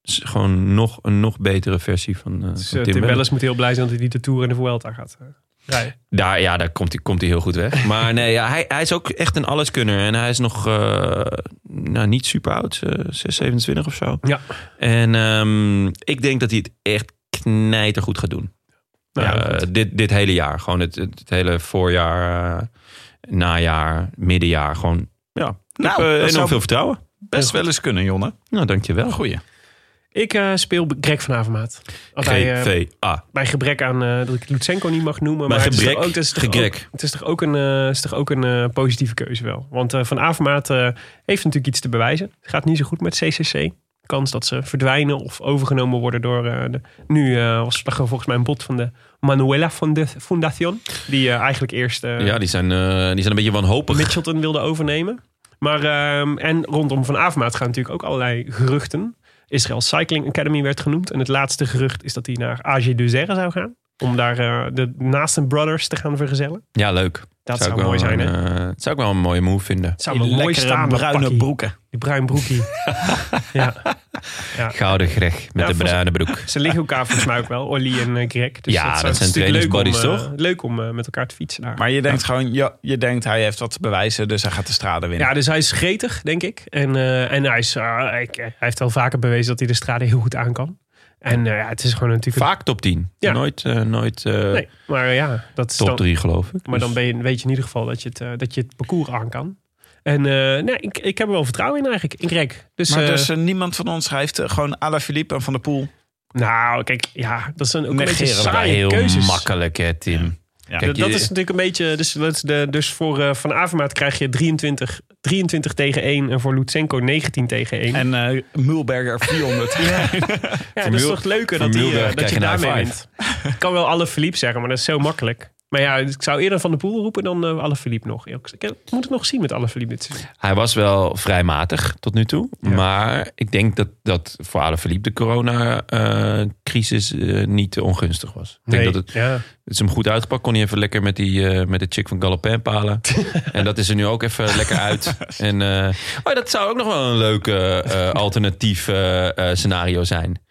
Is gewoon nog, een nog betere versie van, eh, Dus, van eh, Tim, Tim Wellens. Wellens moet heel blij zijn dat hij niet de Tour en de Vuelta gaat rijden. Daar, ja, daar komt hij, komt hij heel goed weg. *laughs* Maar nee, ja, hij, hij is ook echt een alleskunner. En hij is nog eh, nou, niet super oud. eh, 6, 27 of zo. Ja. En ehm, ik denk dat hij het echt knijtergoed gaat doen. Nou, ja, Eh, goed. dit, dit hele jaar. Gewoon het, het, het hele voorjaar, eh, najaar, middenjaar. Gewoon, ja, ik Nou, enorm zou- veel vertrouwen. Best wel eens kunnen, Jonne. Nou, dankjewel. Goeie. Ik eh, speel Greg van Avermaat. Als hij, eh, bij gebrek aan eh, dat ik Lutsenko niet mag noemen. Bij maar het is toch ook, het is toch ook- het is toch ook een, is toch ook een positieve keuze wel. Want Van Avermaat heeft natuurlijk iets te bewijzen. Het gaat niet zo goed met CCC. Kans dat ze verdwijnen of overgenomen worden door... de, nu was er volgens mij een bod van de Manuela van de Fundación. Die eigenlijk eerst ja, die zijn, die zijn een beetje wanhopig. Mitchelton wilde overnemen. Maar, ehm, en rondom Van Avermaat gaan natuurlijk ook allerlei geruchten. Israël Cycling Academy werd genoemd. En het laatste gerucht is dat hij naar AG Duzerre zou gaan. Om daar eh, de Naasten Brothers te gaan vergezellen. Ja, leuk. Dat zou, mooi zijn, een, hè? eh, het zou ik wel een mooie move vinden. Het zou mooi staan, dat bruine pakkie. broeken. Die bruin broekie. *laughs* ja. ja. Gouden Greg met Ja, de bruine broek. Ze liggen elkaar volgens mij ook wel, Olly en eh, Greg. Dus Ja, het dat is zijn trainingsbuddies, eh, toch? Leuk om eh, met elkaar te fietsen daar. Maar je denkt gewoon, ja, je denkt hij heeft wat te bewijzen, dus hij gaat de strade winnen. Ja, dus hij is gretig, denk ik. En, eh, en hij, is, eh, ik- hij heeft wel vaker bewezen dat hij de strade heel goed aan kan. En eh, ja, het is gewoon natuurlijk... Vaak top 10. Ja. Nooit, eh, nooit eh, Nee, maar ja, dat is top dan, 3 geloof ik. Maar Dus- dan ben je, weet je in ieder geval dat je het, dat je het parcours aan kan. En eh, nee, ik, ik heb er wel vertrouwen in eigenlijk, in Greg. Dus, maar dus niemand van ons schrijft gewoon à la Philippe en Van der Poel. nou, kijk, ja, dat zijn ook een beetje saaie heel keuzes. makkelijk hè, Tim. Ja. Kijk, dat, is natuurlijk een beetje. Dus, dat is de, dus voor eh, Van Avermaat krijg je 23, 23 tegen 1 en voor Lutsenko 19 tegen 1. En eh Mulberger 400. *laughs* ja, dat is toch leuker dat, die, Mulberg eh, dat je daarmee wint. Ik kan wel alle Philippe zeggen, maar dat is zo makkelijk. Maar ja, ik zou eerder Van de Poel roepen dan eh alle Philippe nog. Ik ik moet het nog zien met alle dit seizoen. Hij was wel vrij matig tot nu toe. Ja. Maar ik denk dat, dat voor Alaphilippe de corona-crisis eh, niet te ongunstig was. Ik denk dat het, ja. het is hem goed uitgepakt. Kon hij even lekker met, die, eh, met de chick van Galopin palen. *laughs* en dat is er nu ook even lekker uit. *laughs* En, eh, oh, dat zou ook nog wel een leuk eh, eh, alternatief eh, eh, scenario zijn.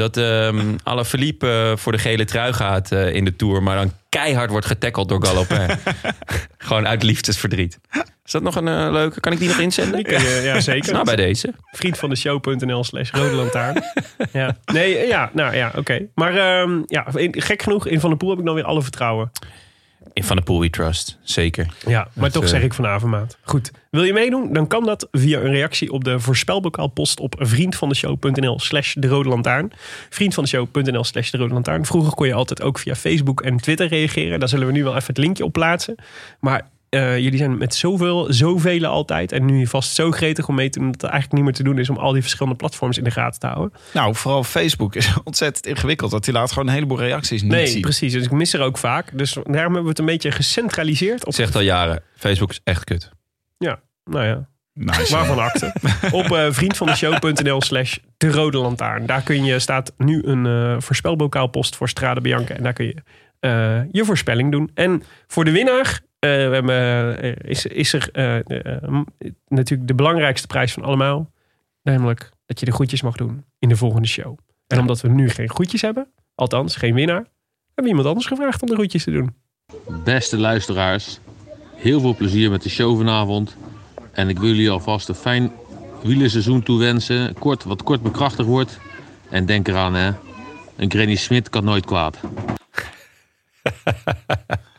Dat ehm *laughs* Alaphilippe eh, voor de gele trui gaat eh, in de Tour... maar dan keihard wordt getackeld door Galopin. *laughs* Gewoon uit liefdesverdriet. Is dat nog een eh, leuke? Kan ik die nog inzenden? Die je, ja, *laughs* zeker. Nou, bij deze. Vriend van de show.nl slash rode lantaarn. ja. Nee, ja, nou ja, oké. Maar ehm, ja, gek genoeg, in Van der Poel heb ik dan weer alle vertrouwen. In Van de Poel We Trust, zeker. Ja, maar Dat, toch eh, zeg ik van Avermaat. Goed, wil je meedoen? Dan kan dat via een reactie op de voorspelbokaalpost op vriendvandeshow.nl slash de rode lantaarn. Vriendvandeshow.nl slash de rode lantaarn. Vroeger kon je altijd ook via Facebook en Twitter reageren. Daar zullen we nu wel even het linkje op plaatsen. Maar eh, jullie zijn met zoveel, zoveel altijd. En nu vast zo gretig om mee te doen dat het eigenlijk niet meer te doen is om al die verschillende platforms in de gaten te houden. Nou, vooral Facebook is *laughs* ontzettend ingewikkeld. Dat die laat gewoon een heleboel reacties niet Nee, zien. precies. Dus ik mis er ook vaak. Dus daarom hebben we het een beetje gecentraliseerd. Op, Ik zeg het al jaren, Facebook is echt kut. nou ja, Nice. Waarvan akte. *laughs* Op eh vriendvandeshow.nl slash de rode lantaarn. Daar kun je, staat nu een eh voorspelbokaalpost voor Strade Bianca. En daar kun je eh, je voorspelling doen. En voor de winnaar eh, we hebben, eh, is, is er eh, natuurlijk de belangrijkste prijs van allemaal. Namelijk dat je de groetjes mag doen in de volgende show. En omdat we nu geen groetjes hebben, althans geen winnaar, hebben we iemand anders gevraagd om de groetjes te doen. Beste luisteraars, heel veel plezier met de show vanavond. En ik wil jullie alvast een fijn wielerseizoen toewensen. Kort, wat kort bekrachtigd wordt. En denk eraan, hè. Een Granny Smit kan nooit kwaad. *laughs*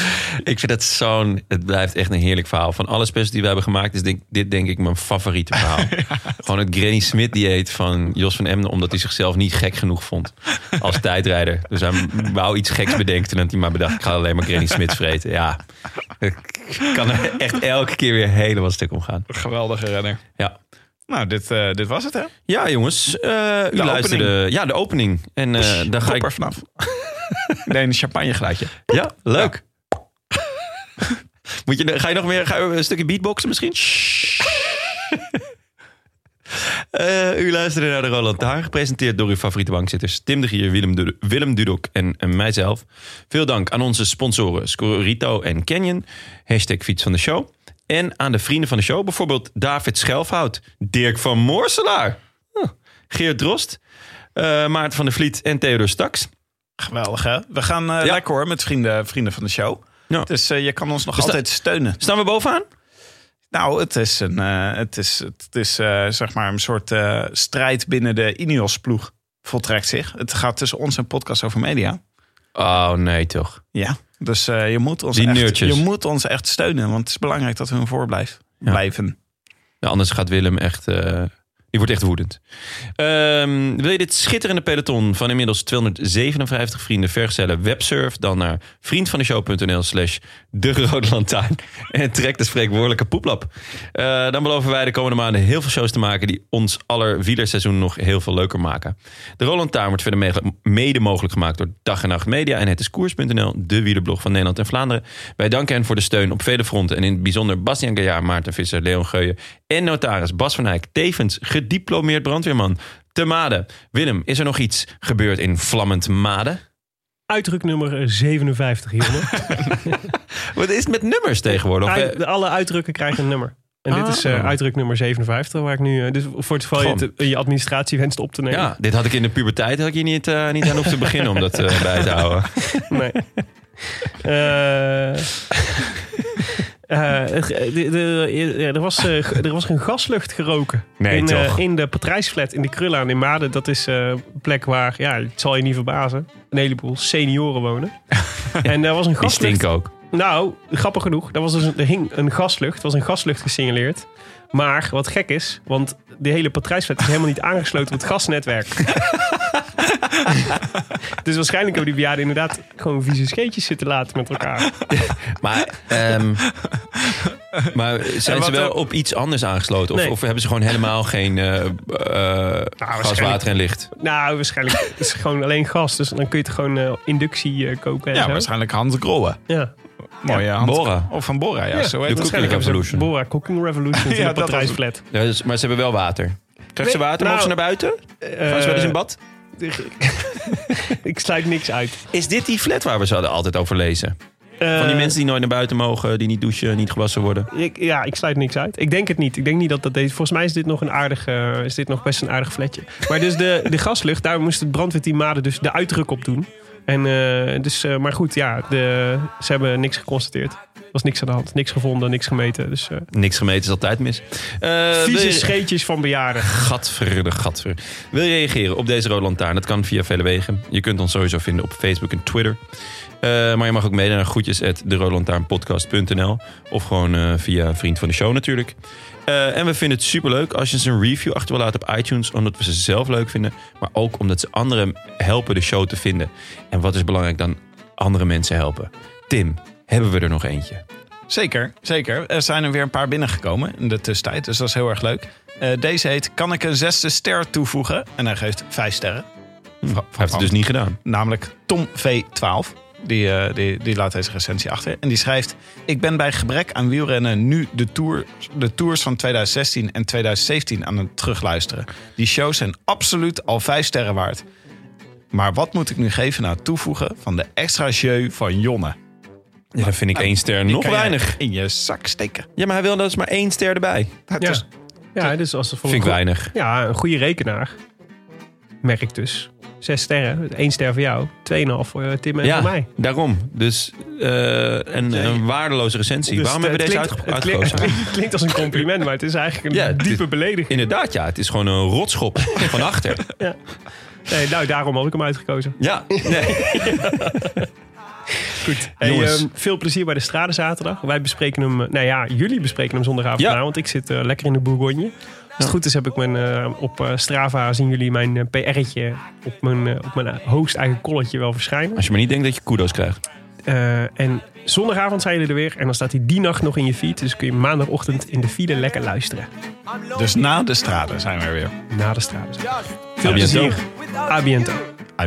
*laughs* Ik vind het zo'n... Het blijft echt een heerlijk verhaal. Van alle specials die we hebben gemaakt... is denk, dit denk ik mijn favoriete verhaal. *laughs* Gewoon het Granny Smith dieet van Jos van Emden... omdat hij zichzelf niet gek genoeg vond als tijdrijder. Dus hij wou iets geks bedenken... en dat hij maar bedacht... ik ga alleen maar Granny Smith vreten. Ja, ik kan er echt elke keer weer helemaal stuk om gaan. Geweldige renner. Ja. Nou, dit, eh, dit was het, hè? Ja, jongens. eh, u De luisterde. Ja, de opening. En eh daar ga ik. er vanaf. *laughs* nee, een champagne geluidje. Ja, leuk. *laughs* Moet je, ga je nog meer ga je een stukje beatboxen misschien? *laughs* Eh, u luisterde naar de Roland Taar, gepresenteerd door uw favoriete bankzitters Tim de Gier, Willem, Du- Willem Dudok en eh, mijzelf. Veel dank aan onze sponsoren Scorito en Canyon, hashtag fiets van de show. En aan de vrienden van de show, bijvoorbeeld David Schelfhout, Dirk van Moorselaar, Geert Drost, eh, Maarten van der Vliet en Theodor Staks. Geweldig, hè? We gaan Ja. lekker hoor met vrienden, vrienden van de show. Ja. Dus eh, je kan ons nog altijd steunen. Staan we bovenaan? Nou, het is, een, eh, het is, het is eh, zeg maar een soort strijd binnen de Ineos-ploeg. Voltrekt zich. Het gaat tussen ons en Podcast over Media. Oh nee, toch. Ja, dus je, moet ons Die echt, je moet ons echt steunen. Want het is belangrijk dat we hun voorblijven. Ja. Blijven. Ja, anders gaat Willem echt. Die wordt echt woedend. Ehm, wil je dit schitterende peloton van inmiddels 257 vrienden vergezellen? Websurf dan naar vriendvandeshow.nl slash de Rode Lantaarn. En trek de spreekwoordelijke poeplap. Eh, dan beloven wij de komende maanden heel veel shows te maken... die ons aller wielerseizoen nog heel veel leuker maken. De Rode Lantaarn wordt verder me- mede mogelijk gemaakt... door Dag en Nacht Media en het is koers.nl... de wielerblog van Nederland en Vlaanderen. Wij danken hen voor de steun op vele fronten... en in het bijzonder Bastiaan Gaillard, Maarten Visser, Leon Geuyen... en notaris Bas van Eyck, tevens gediplomeerd brandweerman... te Maden. Willem, is er nog iets gebeurd in Vlammend Maden? Uitdruk nummer 57 hieronder. *laughs* *laughs* Wat is het met nummers tegenwoordig? Uit- eh, alle uitdrukken krijgen een nummer. En dit Ah. is eh, uitdruk nummer 57, waar ik nu... eh, dus voor het geval je je administratie wenst op te nemen. ja, dit had ik in de puberteit had ik hier niet, niet aan hoeven te beginnen om dat bij te houden. *laughs* Nee. Eh, eh, er, was, eh, er was een gaslucht geroken. Nee, in, toch? in de Patrijsflat in de Krullaan in Maden. Dat is een plek waar, ja, het zal je niet verbazen, een heleboel senioren wonen. *laughs* en er was een Die gaslucht. stinken ook. Nou, grappig genoeg. Er, was dus een, er hing een gaslucht. Er was een gaslucht gesignaleerd. Maar wat gek is, want de hele Patrijsflat is helemaal niet aangesloten op het gasnetwerk. *laughs* *laughs* dus waarschijnlijk hebben die bejaarden inderdaad gewoon vieze scheetjes zitten laten met elkaar. *laughs* Maar, ehm, maar zijn ze wel er- op iets anders aangesloten? Of, Nee. of hebben ze gewoon helemaal geen eh, eh, gas, waarschijnlijk- water en licht? Nou, waarschijnlijk is het gewoon alleen gas. Dus dan kun je het gewoon eh, inductie eh, kopen en Ja, zo. waarschijnlijk Hans Grollen. Ja. Mooie Hand. Bora. Of van Bora, ja. Ja, zo heet de het. Cooking Revolution. Bora Cooking Revolution *laughs* in Ja, dat Patrijsflat. Ja, dus, maar ze hebben wel water. Krijgt ze water? Mogen ze nou, naar buiten? Gaan ze wel eens in bad? *laughs* Ik sluit niks uit. Is dit die flat waar we ze hadden altijd over lezen? Van die Eh, mensen die nooit naar buiten mogen, die niet douchen, niet gewassen worden. Ik, ja, ik sluit niks uit. Ik denk het niet. Ik denk niet dat dat deze. Volgens mij is dit nog een aardig, is dit nog best een aardig fletje. Maar dus de, de gaslucht, daar moest het brandweerteam Maden dus de uitdruk op doen. En eh, dus, eh, maar goed, ja, de, ze hebben niks geconstateerd. Was niks aan de hand. Niks gevonden, niks gemeten. Dus eh Niks gemeten is altijd mis. Wil vieze je- scheetjes van bejaarden. Gadver, de gadver. Wil je reageren op deze Rode Lantaarn? Dat kan via vele wegen. Je kunt ons sowieso vinden op Facebook en Twitter. Eh, maar je mag ook mede naar groetjes at Of gewoon via Vriend van de Show natuurlijk. En we vinden het superleuk als je ze een review achter wil laten op iTunes. Omdat we ze zelf leuk vinden. Maar ook omdat ze anderen helpen de show te vinden. En wat is belangrijk dan andere mensen helpen? Tim, hebben we er nog eentje? Zeker, zeker. Er zijn er weer een paar binnengekomen in de tussentijd. Dus dat is heel erg leuk. Eh, deze heet Kan ik een zesde ster toevoegen? En hij geeft vijf sterren. Hij heeft het dus niet gedaan. Namelijk Tom V12. Die, eh, die, die laat deze recensie achter. En die schrijft... Ik ben bij gebrek aan wielrennen nu de, tour, de tours van 2016 en 2017 aan het terugluisteren. Die shows zijn absoluut al vijf sterren waard. Maar wat moet ik nu geven na het toevoegen van de extra jeu van Jonne? Ja, dan vind ik één ster nog weinig. In je zak steken. Ja, maar hij wil dus maar één ster erbij. Dat Ja, is- ja dus als het voor Vind een ik goe- weinig. Ja, een goede rekenaar. Merk dus. Zes sterren. Eén ster voor jou. Tweeënhalf voor eh, Tim en Ja, voor mij. daarom. Dus eh, een, een waardeloze recensie. Dus Waarom het hebben we deze klinkt- uitge- het klinkt- uitgekozen? Het klinkt als een compliment, maar het is eigenlijk een Ja, het diepe is- belediging. Inderdaad, ja. Het is gewoon een rotschop van achter. Nee, nou, daarom had ik hem uitgekozen. Ja, nee. *laughs* Goed. Ehm, veel plezier bij de Strade zaterdag. Wij bespreken hem, nou ja, jullie bespreken hem zondagavond. Ja. Na, want ik zit eh, lekker in de Bourgogne. Als het goed is heb ik mijn, eh, op eh, Strava zien jullie mijn PR'tje op mijn, op mijn hoogst eigen kolletje wel verschijnen. Als je maar niet denkt dat je kudos krijgt. en zondagavond zijn jullie er weer. En dan staat hij die nacht nog in je feed. Dus kun je maandagochtend in de file lekker luisteren. Dus na de straten zijn we er weer. Na de straten. Veel plezier. A biento. A.